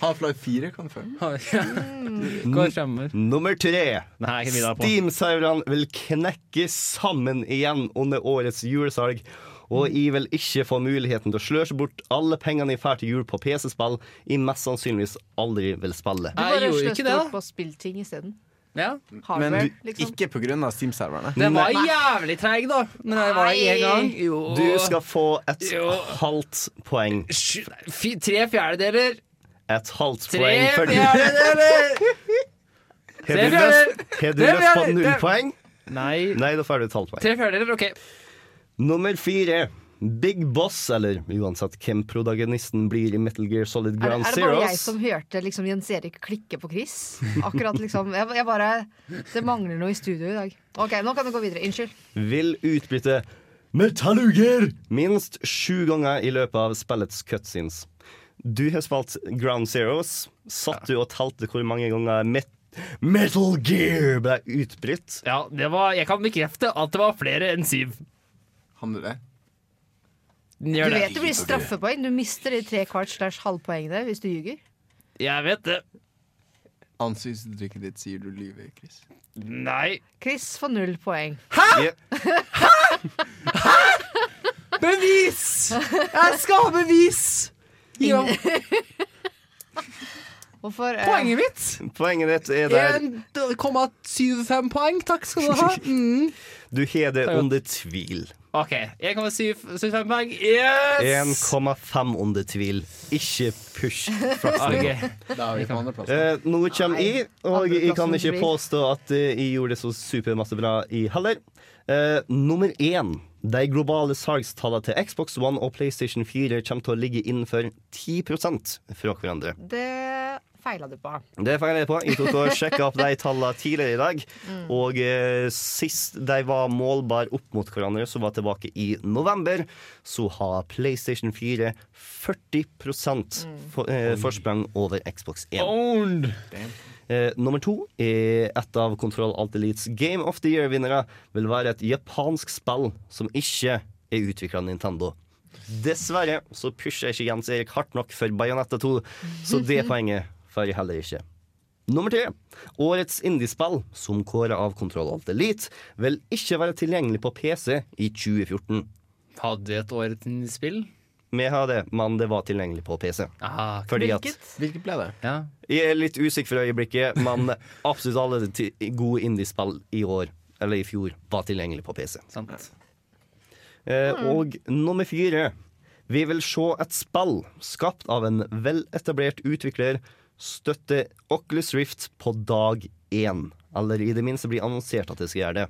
Half-Life 4 confirm. Går fremover. Nummer tre. Steam-serverne vil knekke sammen igjen under årets julesalg. Og jeg vil ikke få muligheten til å sløse bort alle pengene jeg får til jul på PC-spill jeg mest sannsynligvis aldri vil spille. Du bare sløste opp bort på spillting isteden. Ja. Men Hardware, du, liksom. ikke pga. Steam-serverne. Det var jævlig treig, da. Men jeg var i en gang. Jo. Du skal få et Jo. halvt poeng. Sju- Tre fjerdedeler. Et halvt Tre poeng for Har Tre du har du løst på null poeng? Nei. Nei, da får du et halvt poeng. Tre fjerdedeler, OK. Nummer fire. Big Boss, eller uansett hvem protagonisten blir i Metal Gear Solid Er, Ground er det bare jeg som hørte liksom Jens Erik klikke på Chris? Akkurat liksom jeg, jeg bare Det mangler noe i studio i dag. Ok, nå kan du gå videre. Unnskyld. vil utbytte Metalluger minst sju ganger i løpet av spillets cutscenes. Du har spilt Ground Zeroes. Satt du og talte hvor mange ganger Met Metal Gear ble utbrytt? Ja, det var, jeg kan bekrefte at det var flere enn syv. Han du det? Du Gjør vet det blir straffepoeng. Du mister de tre kvart slash halvpoengene hvis du ljuger. Jeg vet det. Ansiktsuttrykket ditt sier du lyver, Chris. Nei. Chris får null poeng. Hæ?! Hæ?! Hæ? Bevis! Jeg skal ha bevis! Ja, Hvorfor eh, poenget mitt. Poenget ditt er der 1,75 poeng, takk skal du ha. Mm. du har det under tvil. OK. 1,75 poeng. Yes! 1,5 under tvil. Ikke push flaksen. Ok. Da vi på andreplass. Eh, nå kommer jeg, og jeg kan ikke påstå at eh, jeg gjorde det så supermasse bra, i heller. Eh, nummer én. De globale salgstallene til Xbox One og PlayStation 4 kommer til å ligge innenfor 10% fra hverandre. Det feila du på. Det feila jeg på. Jeg tok og sjekka opp de tallene tidligere i dag. Og eh, sist de var målbare opp mot hverandre, som var tilbake i november, så har PlayStation 4 40 for, eh, forsprang over Xbox 1. Owned. Eh, nummer to er et av Control Alt Elites Game of the Year-vinnere. Vil være et japansk spill som ikke er utvikla av Nintendo. Dessverre så pusher ikke Jens Erik hardt nok for Bayonetta 2, så det poenget jeg heller ikke. Nummer tre. Årets indiespill, som kåra av Control Alt Elite, vil ikke være tilgjengelig på PC i 2014. Hadde vi et årets indiespill? Vi har det, men det var tilgjengelig på PC. Aha, Fordi at Hvilket? Hvilket ble det? ja. Jeg er litt usikker for øyeblikket, men absolutt alle gode indiespill i år, eller i fjor, var tilgjengelig på PC. Sant. Eh, og nummer fire. Vi vil se et spill skapt av en veletablert utvikler støtte Oculus Rift på dag én. Eller i det minste bli annonsert at det skal gjøre det.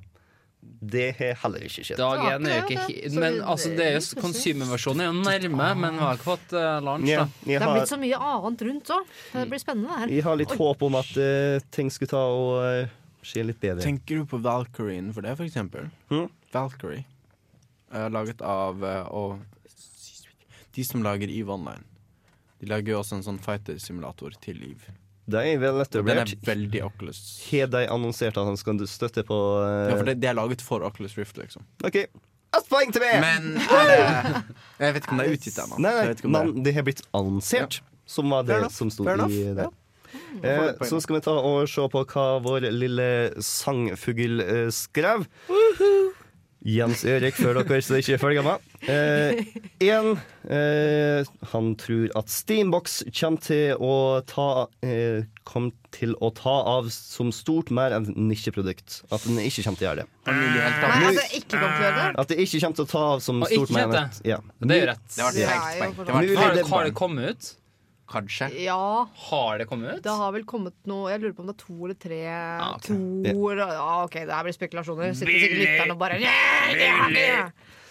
Det har heller ikke skjedd. Dag én er jo ikke hi- Men altså, det er jo det- er jo nærme, men vi har ikke fått uh, launch, Ja, da. jeg, Det har blitt så mye annet rundt òg. Det blir spennende det her. jeg har litt håp om at uh, ting skulle ta og uh, skje litt bedre. Tenker du på Valkyrien for det, for eksempel? Hmm? Valkyrie. Uh, laget av uh, og De som lager EVE Online. De lager jo også en sånn fighter-simulator til Liv. Det er Og Den er veldig Oculus. Har de annonsert at han skal støtte på uh... Ja, for det, det er laget for Oculus Rift, liksom. OK. Ett poeng til meg! Men er det Jeg vet ikke om det er utgitt ennå. Nei, nei, men det har blitt annonsert. som var det som sto i det. ja. Eh, så skal vi ta og se på hva vår lille sangfugl eh, skrev. Jens Erik, før dere så ikke følger med. Én eh, Han tror at Steambox kommer til å ta eh, Kommer til å ta av som stort mer enn nisjeprodukt. At den ikke kommer til å gjøre det. Nei, altså ikke kom til å gjøre det. At det ikke kommer til å ta av som Og stort ikke mer enn det. et- ja. Det er jo rett. Det var Det er feigt jo Det var Mulig Har, det- har det kommet ut? Kanskje. Ja, Har det kommet ut? det har vel kommet noe Jeg lurer på om det er to eller tre ok. To eller Ja, OK, det her blir spekulasjoner. Sitter sikkert lytteren og bare «Ja, ja, ja».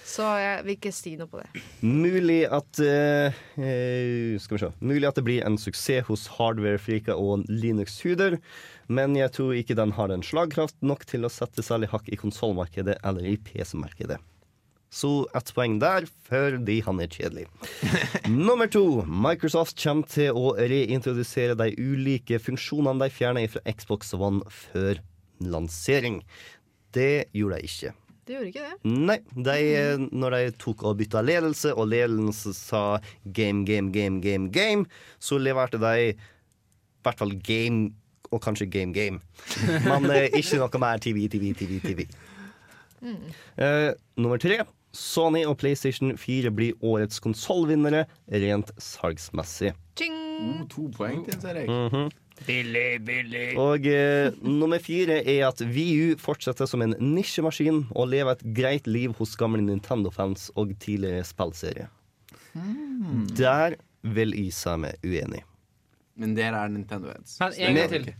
Så jeg vil ikke si noe på det. Mulig at eh, eh, Skal vi se. Mulig at det blir en suksess hos hardware-frika og Linux-huder, men jeg tror ikke den har en slagkraft nok til å sette særlig hakk i konsollmarkedet eller i PC-markedet. Så ett poeng der, fordi han er kjedelig. Nummer to. Microsoft kommer til å reintrodusere de ulike funksjonene de fjernet fra Xbox One før lansering. Det gjorde de ikke. De gjorde ikke det. Nei, de, når de tok og bytta ledelse, og ledelsen sa game, game, game, game, game, så leverte de i hvert fall game, og kanskje game, game. Men eh, ikke noe mer TV, TV, TV, TV. Eh, nummer tre. Sony og PlayStation 4 blir årets konsollvinnere rent salgsmessig. Oh, to poeng til Jens Mm -hmm. Billig, billig. Og eh, nummer fire er at VU fortsetter som en nisjemaskin og lever et greit liv hos gamle Nintendo-fans og tidligere spillserier. Der vil jeg si meg uenig. Men dere er Nintendo-heads. Men en gang til.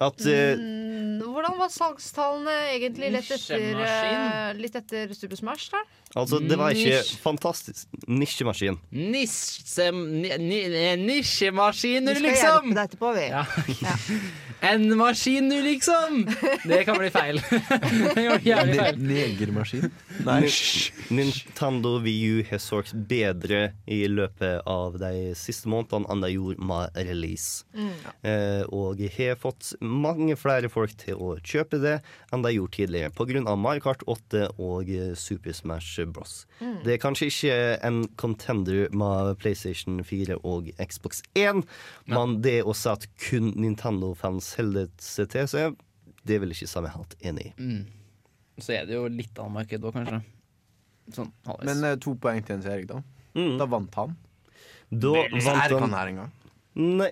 At eh, Mm, Hvordan var salgstallene egentlig litt etter, Nisjemaskin. eh, litt etter Super Smash, da? Altså, det var ikke Nisj. fantastisk nisjemaskin. Nisje, ni, ni, nisjemaskiner, Vi skal liksom! hjelpe deg etterpå, vi. Ja. En maskin, du, liksom! Det kan bli feil. Det gjør jævlig feil. Negermaskin? Nei. Nintendo VU har solgt bedre i løpet av de siste månedene enn de gjorde med release. Eh, og har fått mange flere folk til å kjøpe det enn de gjorde tidligere, pga. Mario Kart 8 og eh, Super Smash Bros. Det er kanskje ikke en contender med PlayStation 4 og Xbox 1, men det å si at kun Nintendo-fans holder seg til seg, det vil ikke samme helt enig i. Så er det jo litt annet marked òg, kanskje. Sånn halvveis. Men eh, to poeng til Jens Erik, da. Mm. Da vant han. Da Så er vant han. Nei.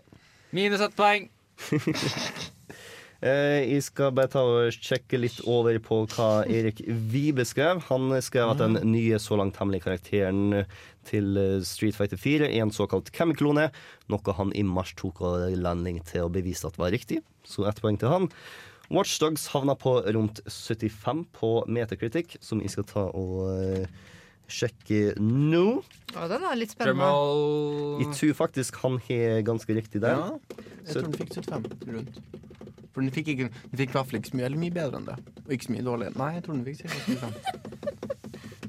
Minus ett poeng. Eh, jeg skal bare ta og sjekke litt over på hva Erik Vibe skrev. Han skrev at den nye så langt hemmelige karakteren til eh, Street Fighter 4 er en såkalt Kemi-klone, noe han i mars tok av landing til å bevise at var riktig. Så ett poeng til han. Watchdogs havna på rundt 75 på Metacritic, som jeg skal ta og eh, sjekke nå. Å, den er litt spennende. Jeg tror faktisk han har ganske riktig der. Ja, jeg tror han fikk 75 rundt. For den fikk, ikke, den fikk i hvert fall ikke så mye, eller mye bedre enn det. Og ikke så mye dårligere. Nei, jeg tror den fikk ca. 75.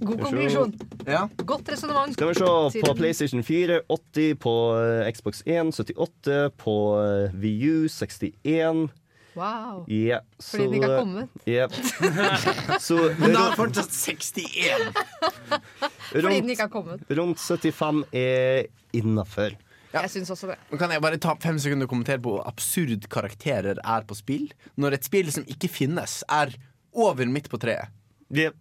God konklusjon. Ja. Godt resonnement. Skal vi se på. PlayStation 4 80, på eh, Xbox 1 78, på eh, VU 61. Wow. Ja, Fordi den ikke har kommet. Yeah. Så Men da er det fortsatt 61! Fordi den ikke har kommet. rundt 75 er innafor. Ja. Jeg syns også det. Men Kan jeg bare ta fem sekunder og kommentere på hvor absurd karakterer er på spill? Når et spill som ikke finnes, er over midt på treet. Yep.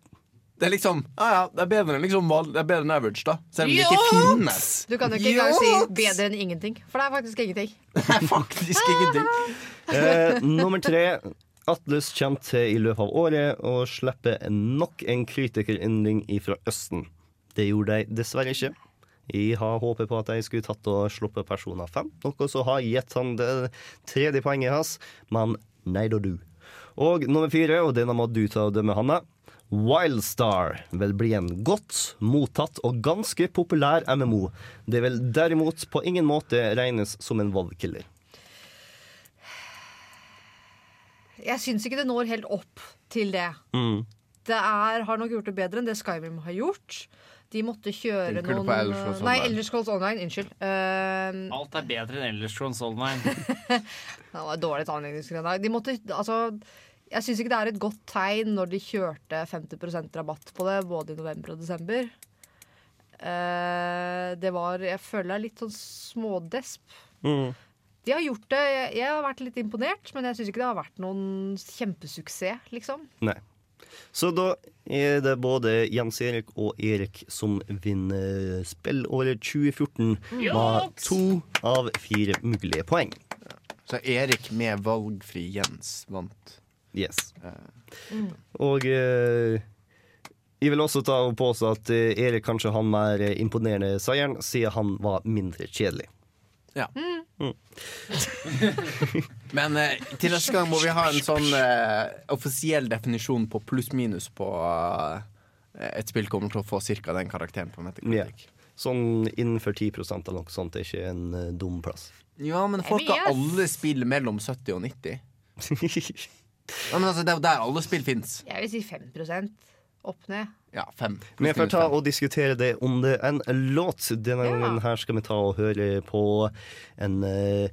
Det er liksom Ja ja, det er bedre enn liksom, det er bedre enn average, da. Selv om det ikke finnes. Du kan jo ikke engang si bedre enn ingenting, for det er faktisk ingenting. Det er faktisk ingenting. Eh, nummer tre. Atlus kommer til i løpet av året å slippe nok en kritikerendring fra Østen. Det gjorde de dessverre ikke. Jeg har håpet på at jeg skulle tatt og sluppet personer fem, noe som har gitt han det tredje poenget hans, men nei da, du. Og nummer fire, og denne må du ta og dømme, Hanne. Wildstar vil bli en godt mottatt og ganske populær MMO. Det vil derimot på ingen måte regnes som en Vov-killer. Jeg syns ikke det når helt opp til det. Mm. Det er, har nok gjort det bedre enn det Skyrim har gjort. De måtte kjøre Tenker du noen på Elder Scrolls Nei, Online? Elder Scrolls Online. Unnskyld. Uh, Alt er bedre enn Elder Scrolls Online. det var et dårlig sammenligningsgrunnlag. De måtte, altså, jeg syns ikke det er et godt tegn når de kjørte 50% rabatt på det både i november og desember. Uh, det var Jeg føler det er litt sånn smådesp. Mm. De har gjort det. Jeg, jeg har vært litt imponert, men jeg syns ikke det har vært noen kjempesuksess, liksom. Nei. Så da er det både Jens Erik og Erik som vinner spillåret 2014 med to av fire mulige poeng. Så Erik med valgfri Jens vant. Yes. Og eh, jeg vil også ta og påstå at eh, Erik kanskje han mer imponerende seieren, siden han var mindre kjedelig. Ja. Men eh, til neste gang må vi ha en sånn eh, offisiell definisjon på pluss-minus på eh, et spill kommer til å få ca. den karakteren på Metacritic. Sånn innenfor 10% eller noe sånt er ikke en eh, dum plass. Ja, men folk har alle spill mellom 70 og 90. Ja, men altså, det er jo der alle spill fins. Jeg vil si 5 opp ned. Ja, fem. Vi får Pluss-minus ta og diskutere det om det er en låt. Denne Ja. gangen her skal vi ta og høre på en uh,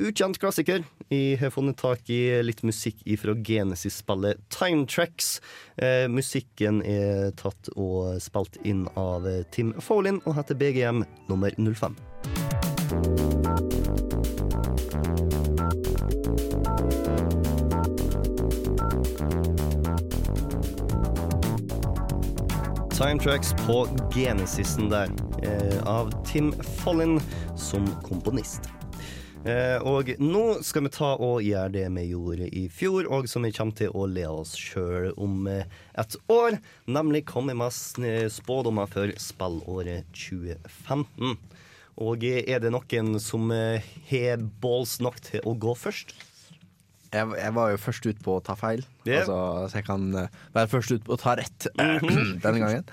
ukjent klassiker. Jeg har funnet tak i litt musikk fra Genesis-spillet Time Tracks. Eh, musikken er tatt og spilt inn av Tim Folin og heter BGM nummer 05. Time Tracks på Genesisen der, eh, av Tim Follin som komponist. Eh, og nå skal vi ta og gjøre det vi gjorde i fjor, og som vi kommer til å le oss sjøl om eh, et år. Nemlig komme med spådommer for spillåret 2015. Og eh, er det noen som har balls nok til å gå først? Jeg, jeg var jo først ut på å ta feil, yeah. altså, så jeg kan være først ut på å ta rett denne gangen.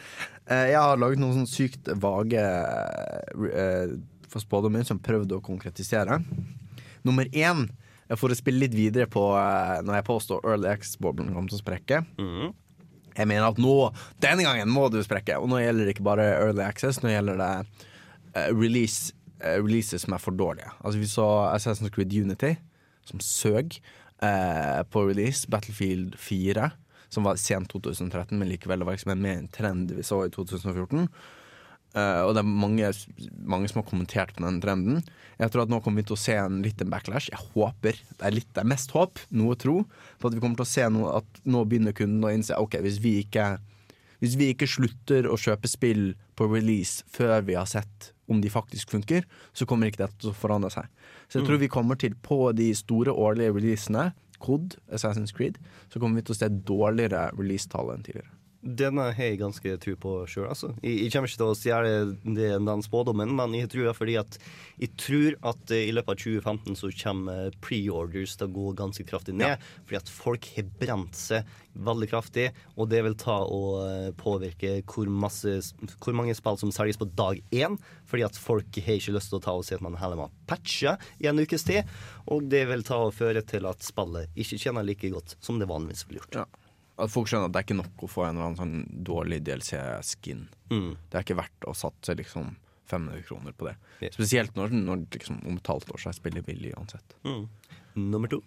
Jeg har laget noen sånn sykt vage uh, for spådommer som prøvde å konkretisere. Nummer én, for å spille litt videre på eh, når jeg påstår Early X-boblen kommer til å sprekke. Jeg mener at nå, denne gangen må du sprekke. Og nå gjelder det ikke bare Early Access, nå gjelder det uh, release, uh, releases som er for dårlige. Altså Vi så Assassin's Creed Unity, som søg uh, på release. Battlefield 4, som var sent 2013, men likevel det var liksom en mer en trend vi så i 2014. Eh, og det er mange, mange som har kommentert på den trenden. Jeg tror at nå kommer vi til å se en liten backlash. Jeg håper, det er, litt, det er mest håp, noe tro, på at vi kommer til å se noe, at nå begynner kunden å innse ok, hvis vi ikke hvis vi ikke slutter å kjøpe spill på release før vi har sett om de faktisk funker, så kommer ikke dette til å forandre seg. Så jeg tror vi kommer til, på de store årlige releasene, COD, Assassin's Creed, så kommer vi til å se dårligere releasetall enn tidligere. Denne har jeg ganske tro på sjøl. Altså. Jeg, jeg kommer ikke til å stjele den spådommen, men jeg tror fordi at jeg tror at eh, i løpet av 2015 så kommer pre-orders til å gå ganske kraftig ned. Fordi at folk har brent seg veldig kraftig, og det vil ta og eh, påvirke hvor, masse, hvor mange spill som selges på dag én. Fordi at folk har ikke lyst til å ta og si at man heller må patche i en ukes tid. Og det vil ta og føre til at spillet ikke tjener like godt som det vanligvis ville gjort. Ja. At folk skjønner at det er ikke nok å få en eller annen sånn dårlig DLC-skin. Mm. Det er ikke verdt å satse liksom 500 kroner på det. Yeah. Spesielt når, når liksom, om et halvt år så er spillet billig uansett. Mm. Nummer to.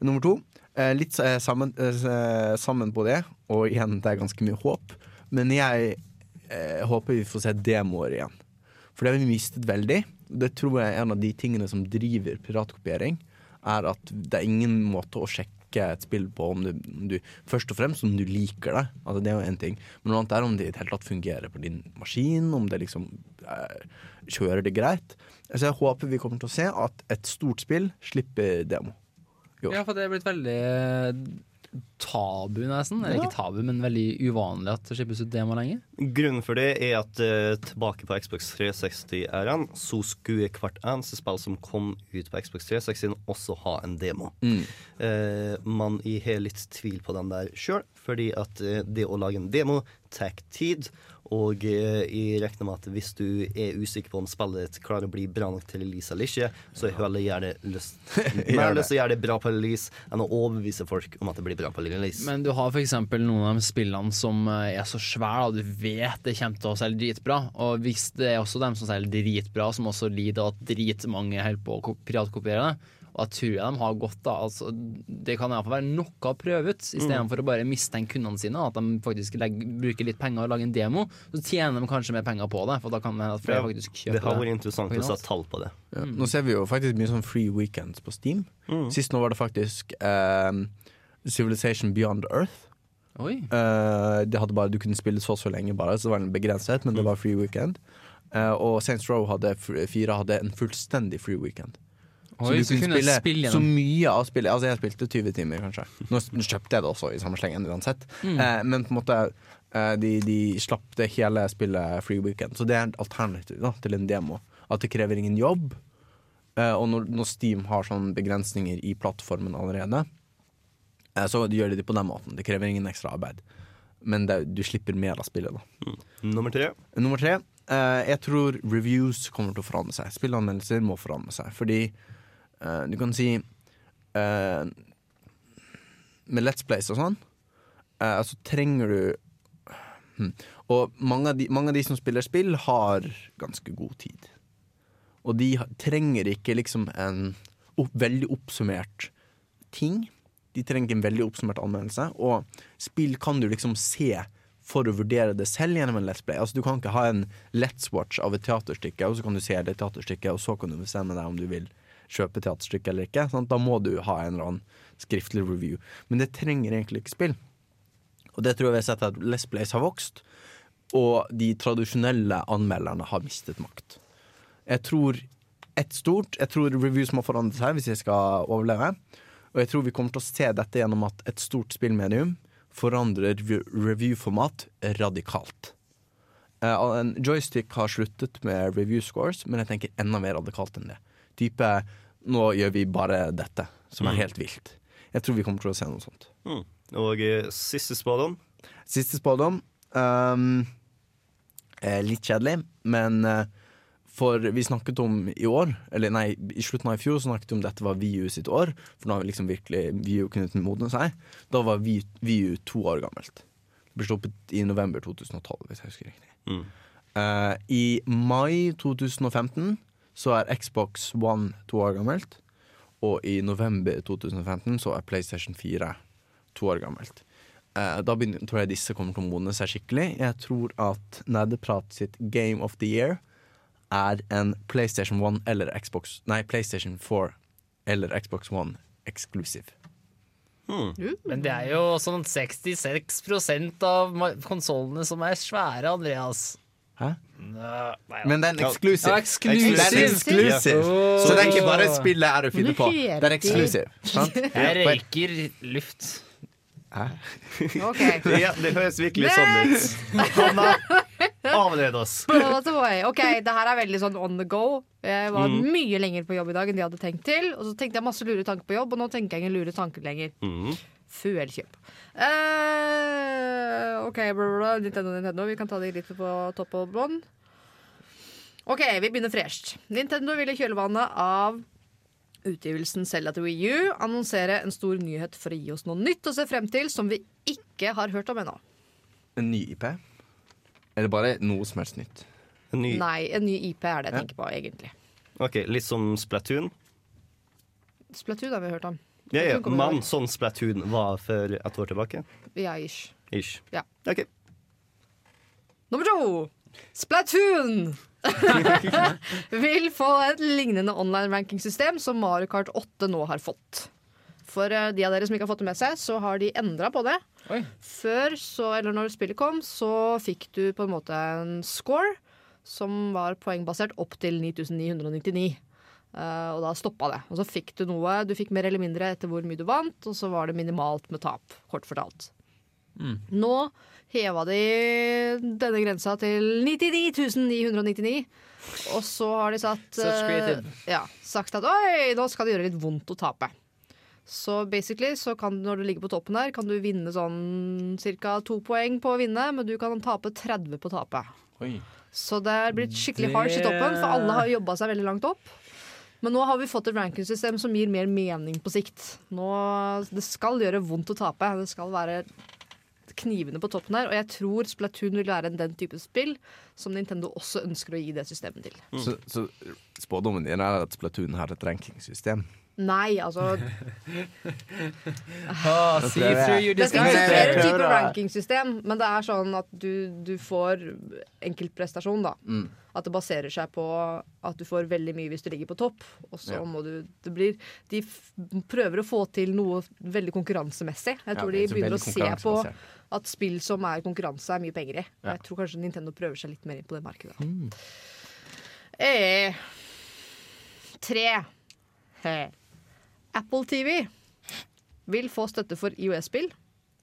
Nummer to, eh, litt eh, sammen, eh, sammen på det, og igjen, det er ganske mye håp. Men jeg eh, håper vi får se demoer igjen. For det har vi mistet veldig. Det tror jeg er en av de tingene som driver piratkopiering, er at det er ingen måte å sjekke et spill på om du, om du Først og fremst om du liker det. Altså, det er jo en ting. Men noe annet er om det i det hele tatt fungerer på din maskin, om det liksom eh, kjører det greit. Så jeg håper vi kommer til å se at et stort spill slipper demo. Ja, for det er blitt veldig tabu, nesten. Eller ikke tabu, men veldig uvanlig at det slippes ut demo lenger. Grunnen for det er at uh, tilbake på Xbox 360-æraen så skulle hvert eneste spill som kom ut på Xbox 360, også ha en demo. Mm. Uh, man har litt tvil på den der sjøl, fordi at uh, det å lage en demo tar tid. Og eh, jeg regner med at hvis du er usikker på om spillet ditt klarer å bli bra nok til release eller ikke, så er det heller gjerne lyst mer lyst til å gjøre det bra på release enn å overbevise folk om at det blir bra på release. Men du har f.eks. noen av de spillene som eh, er så svære, og du vet det kommer til å selge dritbra. Og hvis det er også dem som selger dritbra, som også lider av at dritmange holder på å ko- piratkopiere det, Og da tror jeg de har godt av altså, Det kan iallfall være noe å prøve ut, istedenfor å bare mistenke kundene sine. At de faktisk legger, bruker litt penger og lager en demo. Så tjener de kanskje mer penger på det, for da kan de flere Ja, faktisk Det har vært interessant å sette tall på det. Ja. Nå ser vi jo faktisk mye sånn free weekends på Steam. Sist nå var det faktisk eh, Civilization Beyond Earth. Oi. Eh, det hadde bare, du kunne spille så og så lenge, bare, så det var en begrenset, men det var free weekend. Eh, og Saints Row hadde, fire 4 hadde en fullstendig free weekend. Oi, så kunne jeg spille så mye av spillet. Altså, jeg spilte 20 timer, kanskje. Nå kjøpte jeg det også i samme slengen uansett. Mm. Eh, men på en måte eh, de, de slapp det hele spillet free weekend. Så det er et alternativ da, til en demo. At det krever ingen jobb. Eh, og når, når Steam har sånne begrensninger i plattformen allerede, eh, så gjør de det på den måten. Det krever ingen ekstra arbeid. Men det, du slipper mer av spillet, da. Nummer tre. Nummer tre. eh, jeg tror reviews kommer til å forandre seg. Spillanmeldelser må forandre seg. Fordi eh, du kan si uh, Med Let's Plays og sånn, uh, så trenger du hmm. Og mange av, de, mange av de som spiller spill, har ganske god tid. Og de trenger ikke liksom en opp, veldig oppsummert ting. De trenger en veldig oppsummert anmeldelse. Og spill kan du liksom se for å vurdere det selv gjennom en Let's Play. Altså Du kan ikke ha en Let's Watch av et teaterstykke, og så kan du se det teaterstykket, og så kan du bestemme deg om du vil kjøpe teaterstykket eller ikke. Sant? Da må du ha en eller annen skriftlig review. Men det trenger egentlig ikke spill. Og det tror jeg vi har sett at Let's Plays har vokst, og de tradisjonelle anmelderne har mistet makt. Jeg tror et stort Jeg tror reviews må forandre seg hvis jeg skal overleve. Og jeg tror vi kommer til å se dette gjennom at et stort spillmedium forandrer reviewformat review-format radikalt. Eh, en joystick har sluttet med review scores, men jeg tenker enda mer radikalt enn det. Type nå gjør vi bare dette, som er helt vilt. Jeg tror vi kommer til å se noe sånt. Mm. Og eh, siste spådom. Siste spådom. Um, litt kjedelig, men eh, for vi snakket om i år, eller nei, i slutten av i fjor snakket vi om dette var VU sitt år, for nå har vi liksom virkelig VU kunnet modne seg. Da var VU to år gammelt. Det ble sluppet i november 2012, hvis jeg husker riktig. Mm. Uh, I mai 2015 så er Xbox One to år gammelt. Og i november 2015 så er PlayStation 4 to år gammelt. Eh, da begynner, tror jeg disse kommer til å modne seg skikkelig. Jeg tror at Nerdeprat sitt Game of the Year er en PlayStation 1 eller Xbox Nei, PlayStation 4 eller Xbox One exclusive. Men det er jo sånn 66% av konsollene som er svære, Andreas. Hæ? Nei, Men det er en Ja. exclusive. Ja, exclusive. Det er exclusive. Ja. Så det er ikke bare spillet er å finne på. Det er exclusive. Sant? Jeg røyker luft. OK. Ja, det høres virkelig sånn ut. Hanna, avled oss. Blow it away. Ok, det her er veldig sånn on the go. Jeg var mye lenger på jobb i dag enn de hadde tenkt til. Og så tenkte jeg masse lure tanker på jobb, og nå tenker jeg ingen lure tanker lenger. Mm. Fuelkjøp. Uh, OK, bla, bla, bla. Nintendo, Nintendo. Vi kan ta de litt på topp og bånn. OK, vi begynner fresht. Nintendo vil i kjølvannet av utgivelsen Selda til Wii U annonsere en stor nyhet for å gi oss noe nytt å se frem til som vi ikke har hørt om ennå. En ny IP? Eller bare noe som helst nytt? En ny, Nei, en ny IP er det jeg Ja. tenker på, egentlig. ok, Litt som Splatoon. Splatoon har vi hørt om. Ja, ja, Mann sånn Splatoon var for et år tilbake. Ja, ish. Ish. Ja. Ok. Nummer to! Splatoon! vil få et lignende online-rankingsystem som Mario Kart 8 nå har fått. For eh, de av dere som ikke har fått det med seg, så har de endra på det. Oi. Før, så, eller når spillet kom, så fikk du på en måte en score som var poengbasert opp til 9999. Eh, og da stoppa det. Og så fikk du noe. Du fikk mer eller mindre etter hvor mye du vant, og så var det minimalt med tap, kort fortalt. Nå heva de denne grensa til 99 999. Og så har de satt eh, ja, sagt at oi, nå skal det gjøre litt vondt å tape. Så basically, så kan når du ligger på toppen der, kan du vinne sånn ca. to poeng på å vinne, men du kan tape 30 på å tape. Så det er blitt skikkelig Det- hardt i toppen, for alle har jobba seg veldig langt opp. Men nå har vi fått et rankingsystem som gir mer mening på sikt. Nå, det skal gjøre vondt å tape. Det skal være knivene på toppen her. Og jeg tror Splatoon vil være den type spill som Nintendo også ønsker å gi det systemet til. Så, så spådommen din er at Splatoon har et rankingsystem? Nei, altså Ah, see through your Det finnes jo et flere typer rankingsystem, men det er sånn at du, du får enkeltprestasjon, da. Mm. At det baserer seg på at du får veldig mye hvis du ligger på topp. Og så Ja. må du det blir, De f prøver å få til noe veldig konkurransemessig. Jeg tror er de begynner å se på at spill som er konkurranse, er mye penger i. Ja. Jeg tror kanskje Nintendo prøver seg litt mer inn på det markedet. Mm. Eh, tre. Eh. Apple TV vil få støtte for IOS-spill,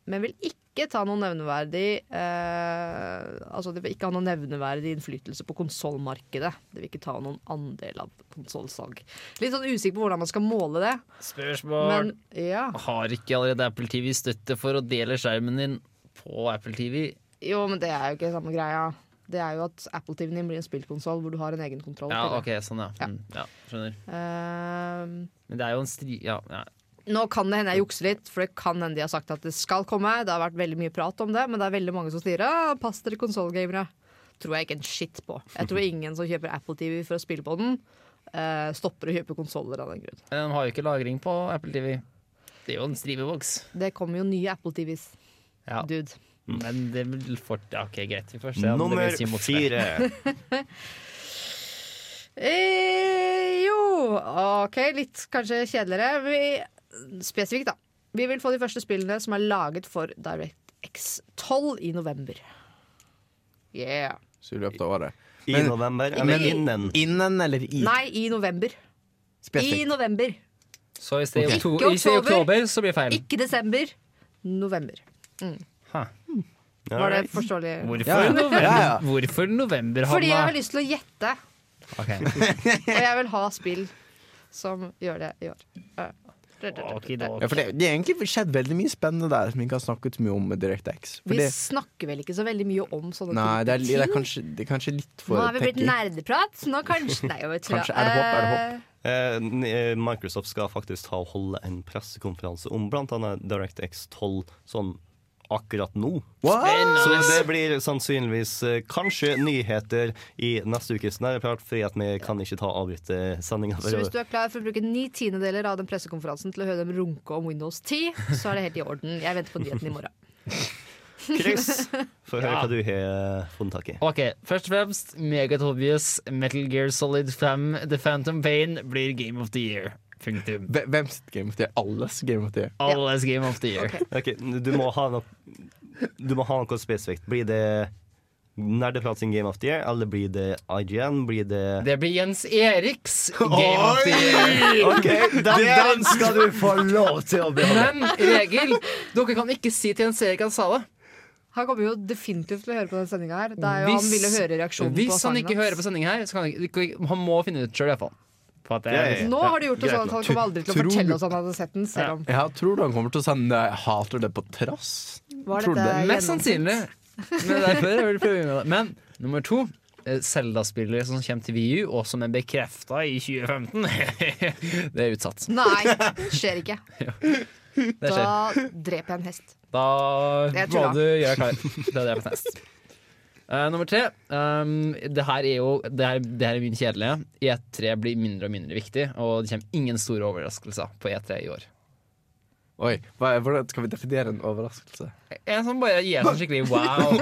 men vil ikke ta noen nevneverdig eh, Altså det vil ikke ha noen nevneverdig innflytelse på konsollmarkedet. Det vil ikke ta noen andel av konsollsalg. Litt sånn usikker på hvordan man skal måle det, Spørsmål. men ja. Har ikke allerede Apple TV støtte for å dele skjermen din på Apple TV? Jo, men det er jo ikke samme greia. Det er jo at Apple TV-en din blir en spillkonsoll hvor du har en egen kontroll. Ja, ok, sånn ja. Ja. Mm, ja skjønner. Ehm, Men det er jo en stri... Ja, ja. Nå kan det hende jeg jukser litt, for det kan hende de har sagt at det skal komme. Det har vært veldig mye prat om det, men det er veldig mange som sier pass dere konsollgamere. Tror jeg ikke en shit på. Jeg tror ingen som kjøper Apple TV for å spille på den, uh, stopper å kjøpe konsoller av den grunn. De har jo ikke lagring på Apple TV. Det er jo en streamerboks. Det kommer jo nye Apple TVs, Ja. dude. Men det vil fort Ja, OK, greit. Vi får se. om det Nummer blir streamboks der. fire. Eh, jo, OK, litt kanskje kjedeligere. Vi, spesifikt, da. Vi vil få de første spillene som er laget for DirectX 12 i november. Yeah. Så i løpet av året. I Men- november, eller Men- innen. Innen eller i? Nei, i november. I Spesifikt. november. Så i stedet Ok. okto- Ikke i oktober. oktober, så blir det feil. Ikke desember. November. Var det forståelig? Hvorfor, Ja, november? Ja, ja. Hvorfor november, Fordi jeg har lyst til å gjette, Okay. og jeg vil ha spill som gjør det i år. Ja, for det, det er egentlig skjedd veldig mye spennende der som vi ikke har snakket så mye om med DirectX. Vi det, snakker vel ikke så veldig mye om sånne nei, det er, det, er kanskje, det er kanskje litt Nå har vi blitt nerdeprat, så Nå kanskje Nei, jeg vet ikke. Kanskje er det hopp, er det hopp? Eh, eh, Microsoft skal faktisk ta og holde en pressekonferanse om annet DirectX 12 sånn akkurat nå. Så det blir sannsynligvis eh, kanskje nyheter i neste ukes Nerdeprat, fordi at vi kan ikke ta avbryte sendinga. Så hvis du er klar for å bruke ni tiendedeler av den pressekonferansen til å høre dem runke om Windows 10, så er det helt i orden. Jeg venter på nyheten i morgen. Chris, få høre Ja. hva du har funnet tak i. Ok, Først og fremst, meget obvious. Metal Gear Solid 5 The Phantom Pain blir Game of the Year. Punktum. Sitt Game of the Year? Alles Game of the Year. Alles Game of the Year. Ok. Okay, du må ha noe Du må ha noe spesifikt. Blir det Nerdeprat sin Game of the Year, eller blir det IGN? Blir det Det blir Jens Eriks Game of the Year. OK, den, den skal du få lov til å beholde. Men regel, dere kan ikke si til Jens Erik han sa det. Han kommer jo definitivt til å høre på denne sendinga her. Det er jo, han ville høre reaksjonen på hvis han ikke hører på sendinga her, så kan han, han må finne ut sjøl, iallfall. Ja, ja, ja. Nå har du gjort det sånn at han kommer aldri til å Tror fortelle oss han hadde sett den, selv om Ja, tror du han kommer til å sende 'jeg hater det' på trass? Var Tror du dette det? Mest sannsynlig. Men derfor jeg vil prøve med det. Men nummer to Selda-spillere som kommer til VU, og som er bekrefta i 2015. det er utsatt. Nei, skjer ikke. Det skjer. Da dreper jeg en hest. Da Jeg må du gjøre klar. Det er det en nest. Eh, nummer tre. Um, det her er jo det her, det her er mye kjedelige. E3 blir mindre og mindre viktig, og det kommer ingen store overraskelser på E3 i år. Oi, hva, Hvordan skal vi definere en overraskelse? En som bare gir seg skikkelig wow.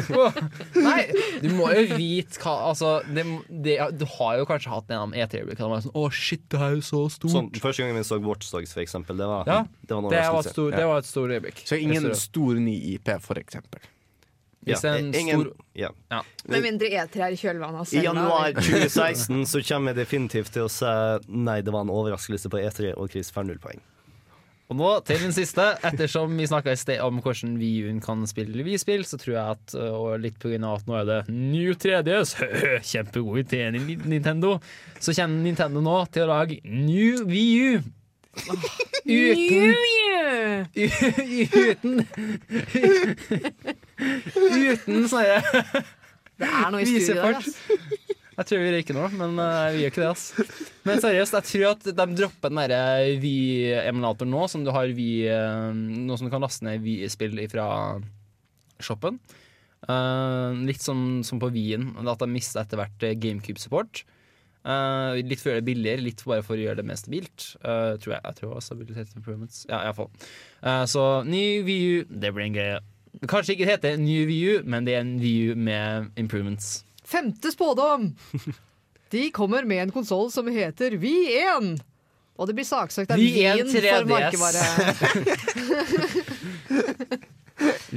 Nei, du må jo vite hva Altså, det, det, du har jo kanskje hatt en av E3-øyeblikkene der er sånn Å, shit, det her er jo så stort. Sånn, første gangen vi så Watchdogs, for eksempel, det var, Ja, det var en det, var stor, ja. det var et stort øyeblikk. Så ingen stor ny IP, for eksempel. Hvis Ja, en ingen, stor ja. Med mindre E3 er i kjølvannet av I januar 2016 så kommer jeg definitivt til å si nei, det var en overraskelse på E3, og Chris får null poeng. Og nå til den siste. Ettersom vi snakka i sted om hvordan Wii-en kan spille Vi-spill, så tror jeg at og litt av at nå er det New 3DS, kjempegod idé Nintendo, så kommer Nintendo nå til å lage New Wii U. Uten Uten Uten sånn herre Det er noe i studio der, altså. Jeg tror vi røyker nå, men uh, vi gjør ikke det. ass. Men seriøst, jeg tror at de dropper den derre Vi-emulatoren nå, som du har Vi, uh, nå som du kan laste ned Vi-spill fra shoppen. Uh, litt som, som på Wien, at de mista etter hvert eh, GameCube-support. Eh, litt for å gjøre det billigere, litt bare for å gjøre det mer stabilt. Uh, tror jeg. jeg tror også stabilitet improvements. Ja, iallfall. Uh, så ny VU Det blir en greie. Kanskje ikke det heter ny VU, men det er en VU med improvements. Femte spådom! De kommer med en konsoll som heter V1. Og det blir saksøkt av Vi1 Wien for 3DS. merkevare.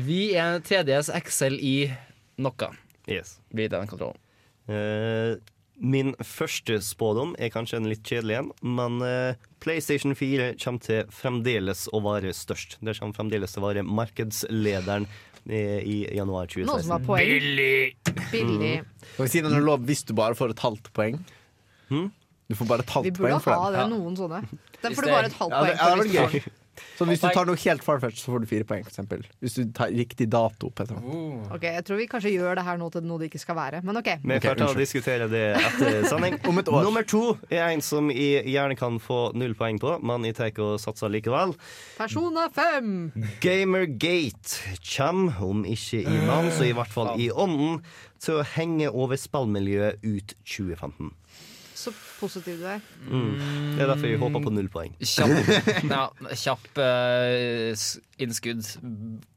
Vi er 3DS XL i noe. Yes. Blir den kontrollen. Eh, min første spådom er kanskje en litt kjedelig en, men eh, PlayStation 4 kommer til fremdeles å være størst. Det kommer fremdeles til å være markedslederen eh, i januar 2016. Noen som har poeng. Billig! Billig. Skal vi si det er lov hvis du bare får et halvt poeng? Du får bare et halvt poeng for den. Vi burde ha det, noen sånne. Den får du bare et halvt Ja, det, poeng ja, det Så hvis du tar noe helt farfetch, så får du fire poeng, eksempel. Hvis du tar riktig dato. Petra. Ok, Jeg tror vi kanskje gjør det her nå til noe det ikke skal være, men OK. Vi får ta og diskutere det etter sending. Om et år. Nummer to er en som jeg gjerne kan få null poeng på, men jeg tar og satser likevel. Persona 5! Gamergate kommer, om ikke i navn, så i hvert fall i ånden, til å henge over spillmiljøet ut 2015. Så positiv du er. Det er derfor vi håper på null poeng. Kjapp, ja, kjapp uh, innskudd.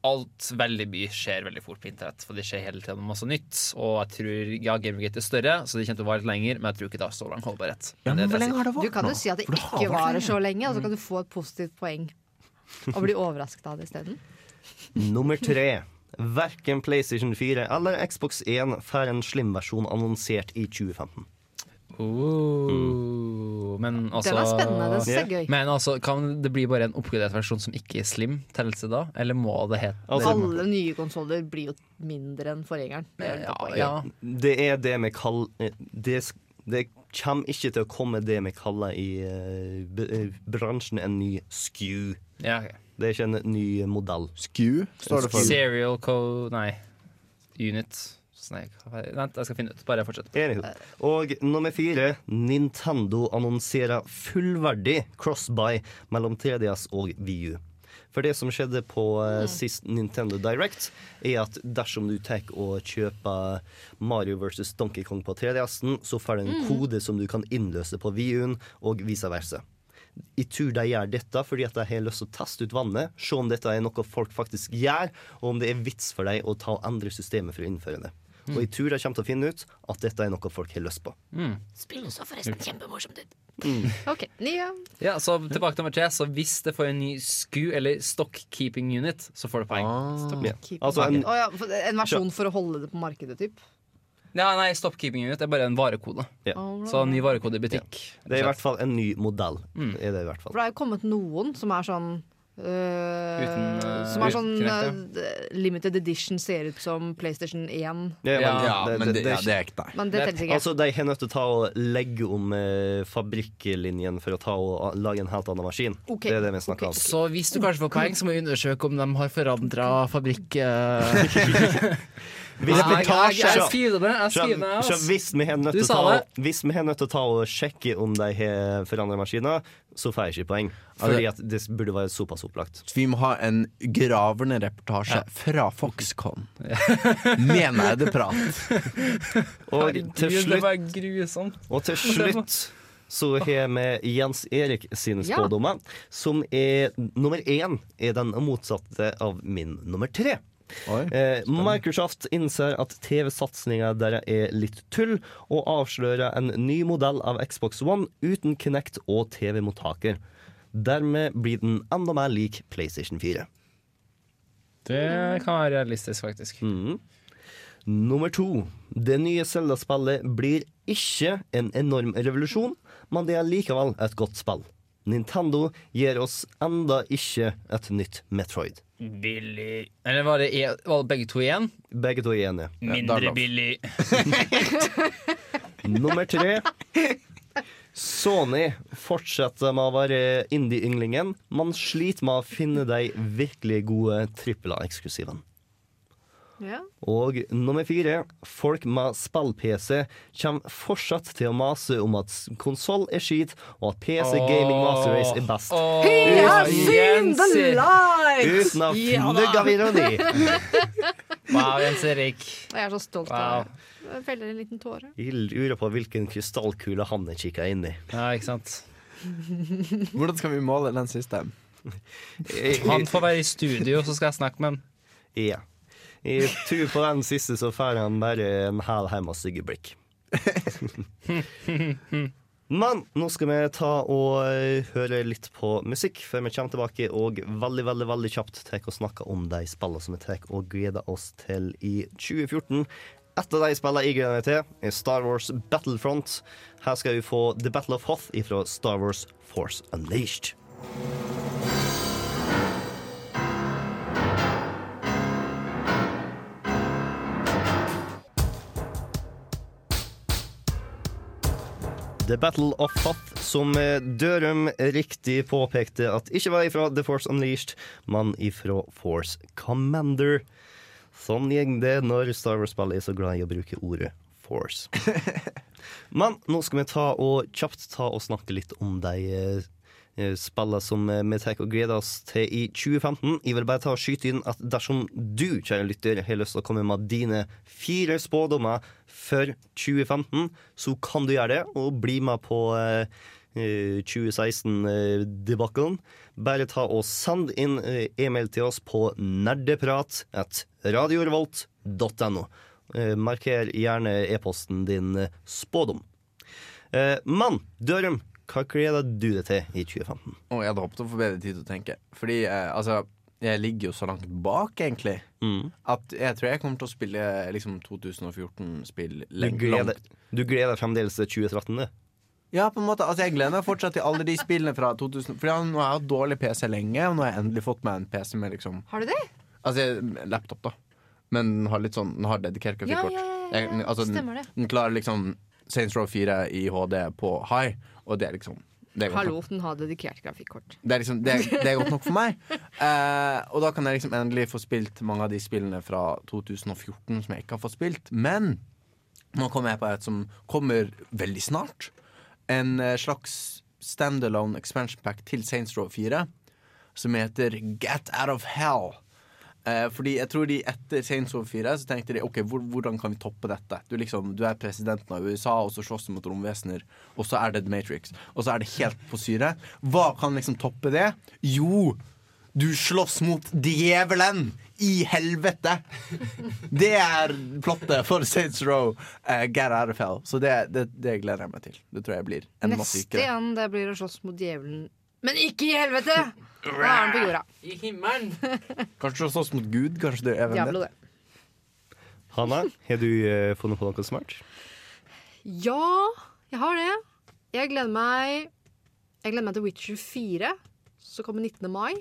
Alt veldig mye skjer veldig fort på internett, for det skjer hele tiden masse nytt. Og jeg tror ja, Gamergate er større, så det kommer til å vare litt lenger, men jeg tror ikke det har så lang holdbarhet. Ja, Men hvor lenge har det Du kan jo si at det det ikke varer så lenge, og så kan du få et positivt poeng. Og bli overrasket av det isteden. Nummer tre. Verken PlayStation 4 eller Xbox 1 får en slim-versjon annonsert i 2015. Oh, men altså det er spennende. Det er gøy. Men altså, kan det bli bare en oppgradert versjon som ikke er slim? Tellelse da? Eller må det hete Altså, Alle nye konsoller blir jo mindre enn forgjengeren. Det er ja, ja. Det er det vi kaller det, det kommer ikke til å komme det vi kaller i uh, eh, bransjen en ny SKU. ja okay. Det er ikke en ny modell. SKU står det for. Serial code Nei. Unit. Nei, vent, jeg skal finne ut. Bare fortsett. Og nummer fire. Nintendo annonserer fullverdig crossbuy mellom 3DS og VU. For det som skjedde på eh, sist Nintendo Direct, er at dersom du tar og kjøper Mario versus Donkey Kong på 3DS-en, så får du en kode som du kan innløse på VU-en, og vice versa. Jeg tror de gjør dette fordi at de har lyst til å teste ut vannet, se om dette er noe folk faktisk gjør, og om det er vits for dem å ta og endre systemet for å innføre det. Og jeg tror de kommer til å finne ut at dette er noe folk har lyst på. Spillet så forresten kjempemorsomt ut. OK. Nye. Ja, så tilbake til tre. Så hvis det får en ny SKU, eller Stockkeeping Unit, så får det poeng. Ja. Altså en, oh, ja, en versjon for å holde det på markedet, typ? Ja, nei, stockkeeping Unit er bare en varekode. Ja. Så ny varekode i butikk. det er i hvert fall en ny modell. Er det i hvert For det er jo kommet noen som er sånn øh, Uten, øh, Som er sånn øh, limited edition, ser ut som PlayStation 1. Ja, Ja, Ja, men det, ja, det det, er ikke. Men det Det- teller ikke. Altså, De har nødt til å ta og legge om eh, fabrikklinjen for å ta og lage en helt annen maskin. Okay. Det er det vi snakker okay. om. Så hvis du kanskje får poeng, så må vi undersøke om de har forandra fabrikk eh. Hvis Jeg, vi jeg, tar jeg, jeg skriver det. Jeg Så, skriver det så ass. hvis vi har nødt Du til å sa ta, det. hvis vi har nødt til å ta og sjekke om de har forandra maskiner, så får jeg ikke poeng. Fordi at det burde være såpass opplagt. Så vi må ha en gravende reportasje fra Foxconn med nerdeprat. Og til Det slutt, og til slutt så har vi Jens Erik sine Ja. som er nummer én er den motsatte av min nummer tre. Oi. Eh, Microsoft innser at TV-satsinga deres er litt tull, og avslører en ny modell av Xbox One uten Kinect og TV-mottaker. Dermed blir den enda mer lik PlayStation 4. Det kan være realistisk, faktisk. Mm. Nummer to. Det nye Zelda-spillet blir ikke en enorm revolusjon, men det er likevel et godt spill. Nintendo gir oss enda ikke et nytt Metroid. Billig Eller var det, e- var det begge to igjen? Begge to igjen, det Mindre ja, billig. Nummer tre. Sony fortsetter med å være indie-ynglingen, Man sliter med å finne de virkelig gode trippel A-eksklusivene. Ja. Og nummer fire. Folk med spill-PC kommer fortsatt til å mase om at konsoll er skit, og at PC Gaming Master Race er best. Oh. He has seen the light! Uten å Ja av ironi. Wow, Jens Erik. Jeg er så stolt Wow. av deg. Jeg feller en liten tåre. Jeg lurer på hvilken krystallkule han er kikka inn i. Ja, ikke sant. Hvordan skal vi måle den siste? Han får være i studio, så skal jeg snakke med han. Ja. Jeg tur på den siste så får han bare en hæl hjem og stygge blikk. Men nå skal vi ta og høre litt på musikk før vi kommer tilbake og veldig veldig, veldig kjapt tar og snakker om de spillene som vi tar og gleder oss til i 2014. Et av de spillene jeg gleder meg til, er Star Wars Battlefront. Her skal vi få The Battle of Hoth fra Star Wars Force Unleashed. The Battle of Path, som eh, Dørum riktig påpekte at ikke var ifra The Force Unleashed, men ifra Force Commander. Sånn gjeng det når Star Wars-spillet er så glad i å bruke ordet Force. Men nå skal vi ta og kjapt ta og snakke litt om de eh, spillene som eh, vi tar og gleder oss til i 2015. Jeg vil bare ta og skyte inn at dersom du, kjære lytter, har lyst til å komme med dine fire spådommer for 2015, så kan du gjøre det, og bli med på eh, eh, 2016-debakkelen. Bare ta og send inn eh, e-mail til oss på nerdeprat at radiorevolt.no. Eh, Marker gjerne e-posten din eh, spådom. Eh, Men Dørum, hva gleder du deg til i 2015? Og jeg hadde håpet å få bedre tid til å tenke. Fordi eh, altså jeg ligger jo så langt bak, egentlig, Mm. at jeg tror jeg kommer til å spille liksom 2014-spill Du lenge. gleder, langt. du gleder deg fremdeles til 2013? du? Ja, på en måte. Altså, jeg gleder meg fortsatt til alle de spillene fra 2000. For ja, nå har jeg hatt dårlig PC lenge, og nå har jeg endelig fått meg en PC med liksom Har du det? Altså laptop, da. Men den har litt sånn Den har dedikert grafikkort. ja, ja, ja, ja. Jeg- altså, Stemmer det. Den klarer liksom Saints Row 4 i HD på high, og det er liksom det er godt Hallo, den har dedikert grafikkort. Det er, liksom, det, det er godt nok for meg. Eh, og da kan jeg liksom endelig få spilt mange av de spillene fra 2014 som jeg ikke har fått spilt. Men nå kommer jeg på et som kommer veldig snart. En eh, slags standalone expansion pack til Saints Row 4 som heter Get Out of Hell. Eh, fordi jeg tror de etter Saints Row 4 så tenkte de ok, hvor, hvordan kan vi toppe dette? Du, liksom, du er presidenten av USA, og så slåss du mot romvesener, og så er det The Matrix. Og så er det helt på syre. Hva kan liksom toppe det? Jo, du slåss mot djevelen i helvete! Det er plottet for Saints Row, Uh, of Hell. Så det, det, det gleder jeg meg til. Det tror jeg blir en Neste sykere. igjen det blir å slåss mot djevelen. Men ikke i helvete! Da er han på jorda. I himmelen! Kanskje slåss mot Gud? Kanskje det er hvem Diablo, det. Hanna, har du eh, funnet på noe smart? Ja, jeg har det. Jeg gleder meg Jeg gleder meg til Witcher 4, som kommer 19. mai.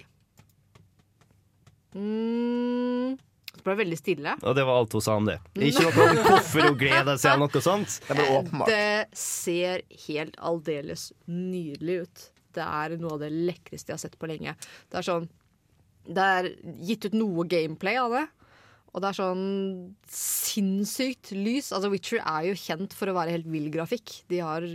Mm, så ble det veldig stille. Og det var alt hun sa om det. Ikke noe om hvorfor hun gleder seg eller noe sånt. Det er bare åpenbart. Det ser helt aldeles nydelig ut. Det er noe av det lekreste jeg har sett på lenge. Det er sånn Det er gitt ut noe gameplay av det. Og det er sånn sinnssykt lys. Altså Witcher er jo kjent for å være helt vill grafikk. De har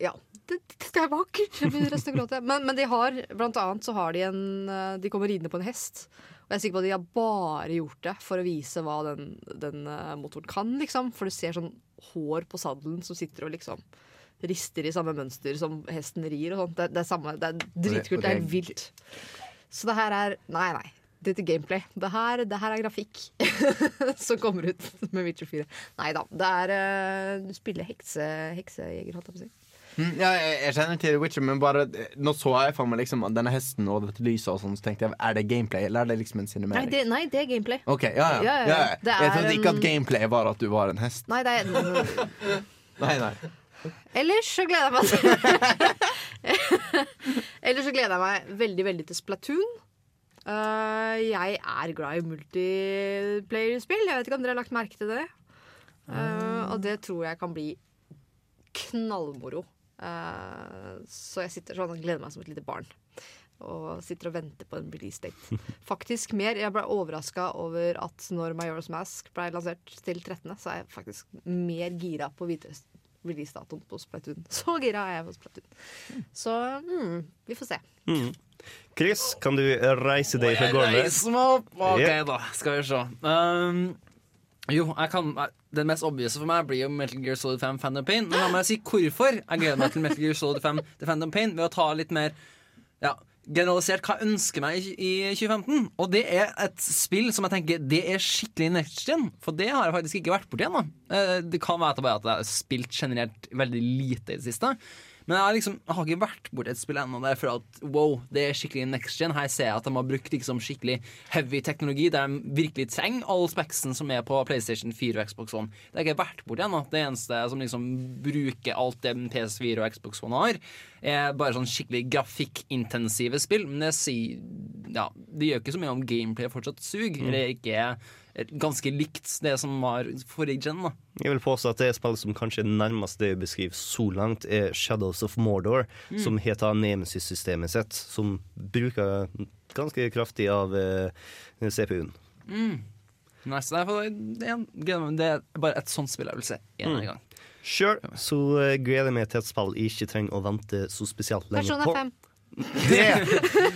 Ja. Det, det er vakkert! Jeg begynner nesten å gråte. Men, men de har blant annet så har de en eh, De kommer ridende på en hest. Og jeg er sikker på at de har bare gjort det for å vise hva den, den eh, motoren kan, liksom. For du ser sånn hår på sadelen som sitter og liksom rister i samme mønster som hesten rir og sånt. Det, det er samme, det er dritkult. Det er vilt. Så det her er Nei, nei. Dette er gameplay. Det her, det her er grafikk som kommer ut med Witcher 4. Nei da. Det er uh, Du spiller hekse, heksejeger, holdt jeg på å si. Mm, Ja, jeg, jeg kjenner til Witcher, men bare eh, nå så jeg for meg liksom denne hesten og dette lyset og sånn, så tenkte jeg er det gameplay, eller er det liksom en Nei det, nei, det er gameplay. OK, ja ja. Ja, ja. Jeg trodde ikke at gameplay var at du var en hest. Nei, det er Nei, nei. Ellers så gleder jeg meg til Ellers så gleder jeg meg veldig, veldig til Splatoon. Uh, jeg er glad i multiplayer-spill. Jeg vet ikke om dere har lagt merke til det. Uh, og det tror jeg kan bli knallmoro. Uh, så jeg sitter sånn og gleder meg som et lite barn. Og sitter og venter på en release date. Faktisk mer. Jeg ble overraska over at når Majora's Mask ble lansert til 13., så er jeg faktisk mer gira på å vite releasedatoen på Splatoon. Så gira er jeg på Splatoon. Så mm, vi får se. Chris, kan du reise deg fra jeg reiser meg opp! OK, Ja. da. Skal vi se. Um, Jo, jeg kan Den mest obvious for meg blir jo Metal Gear Solid 5 Phantom Pain. Men la meg si hvorfor jeg gleder meg til Metal Gear Solid 5 The Phantom Pain ved å ta litt mer ja, generalisert hva jeg ønsker meg i, i 2015. Og det er et spill som jeg tenker Det er skikkelig next gen. For det har jeg faktisk ikke vært borti ennå. Eh, Det kan være at jeg har spilt generelt veldig lite i det siste. Men jeg har, liksom, jeg har ikke vært borti et spill ennå der for at wow, det er skikkelig next gen. Her ser jeg at de har brukt liksom skikkelig heavy teknologi der de virkelig trenger all spexen som er på PlayStation 4 og Xbox One. Det har jeg ikke vært borti ennå. Det eneste som liksom bruker alt det PS4 og Xbox One har, er bare sånn skikkelig grafikkintensive spill. Men det sier Ja, det gjør ikke så mye om gameplay fortsatt suger. Eller ikke er ganske likt det som var forrige gen. da Jeg vil påstå at det spillet som kanskje er nærmest det jeg beskriver så langt, er Shadows of Mordor, som heter Nemesis-systemet sitt, som bruker ganske kraftig av eh, CPU-en. Nice. Det, er, bare et sånt spill jeg vil se en Mm. gang. Sure. så uh, gleder jeg meg til et spill jeg ikke trenger å vente så spesielt lenge Persona på. 5. Det,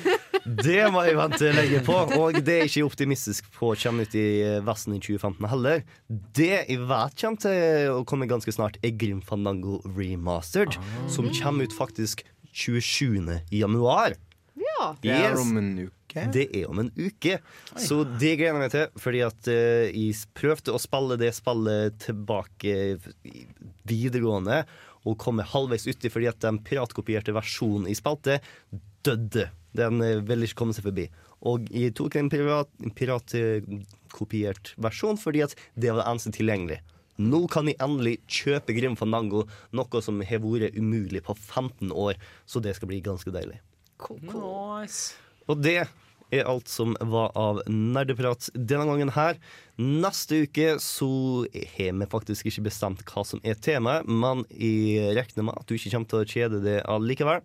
det må jeg vente lenge på, og det er ikke optimistisk på å komme ut i eh, Vesten i 2015 heller. Det jeg vet kommer til å komme ganske snart, er Grim Fandango Remastered, som kommer ut faktisk 27. januar. Ja. Det er om en uke. Det er om en uke, så det gleder jeg meg til. Fordi at eh, jeg prøvde å spille det spillet tilbake videregående, og komme halvveis uti fordi at den piratkopierte versjonen i spilte døde. Den vil ville ikke komme seg forbi. Og jeg tok en pirat, piratkopiert versjon fordi at det var det eneste tilgjengelig. Nå kan jeg endelig kjøpe Grim Fandango, noe som har vært umulig på 15 år, så det skal bli ganske deilig. Nice. Og det er alt som var av nerdeprat denne gangen her. Neste uke så har vi faktisk ikke bestemt hva som er temaet, men jeg regner med at du ikke kommer til å kjede det allikevel.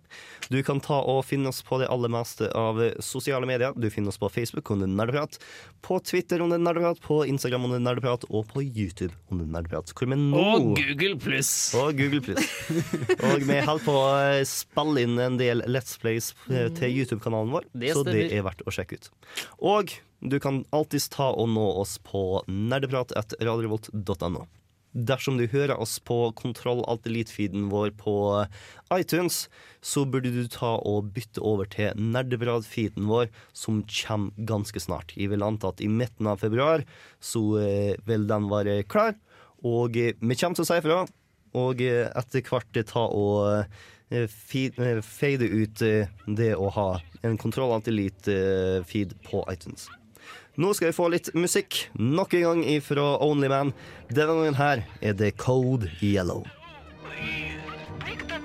Du kan ta og finne oss på det aller meste av sosiale medier. Du finner oss på Facebook under Nerdeprat, på Twitter under Nerdeprat, på Instagram under Nerdeprat og på YouTube under Nerdeprat. Hvor vi nå Og Google pluss. og Google Plus. Og vi holder på å spille inn en del Let's Plays eh, til YouTube-kanalen vår, Det så det er verdt å sjekke ut. Og du kan alltids ta og nå oss på nerdeprat.radiorevolt.no. Dersom du hører oss på Kontroll Alt Elite-feeden vår på iTunes, så burde du ta og bytte over til Nerdeprat-feeden vår, som kommer ganske snart. Jeg vil anta at i midten av februar så eh, vil den være klar. Og eh, vi kommer til å si ifra, og eh, etter hvert ta og fade ut det å ha en Kontroll Alt Elite-feed på iTunes. Nå skal vi få litt musikk, nok en gang ifra Only Man. Denne gangen her er det Code Yellow. Break.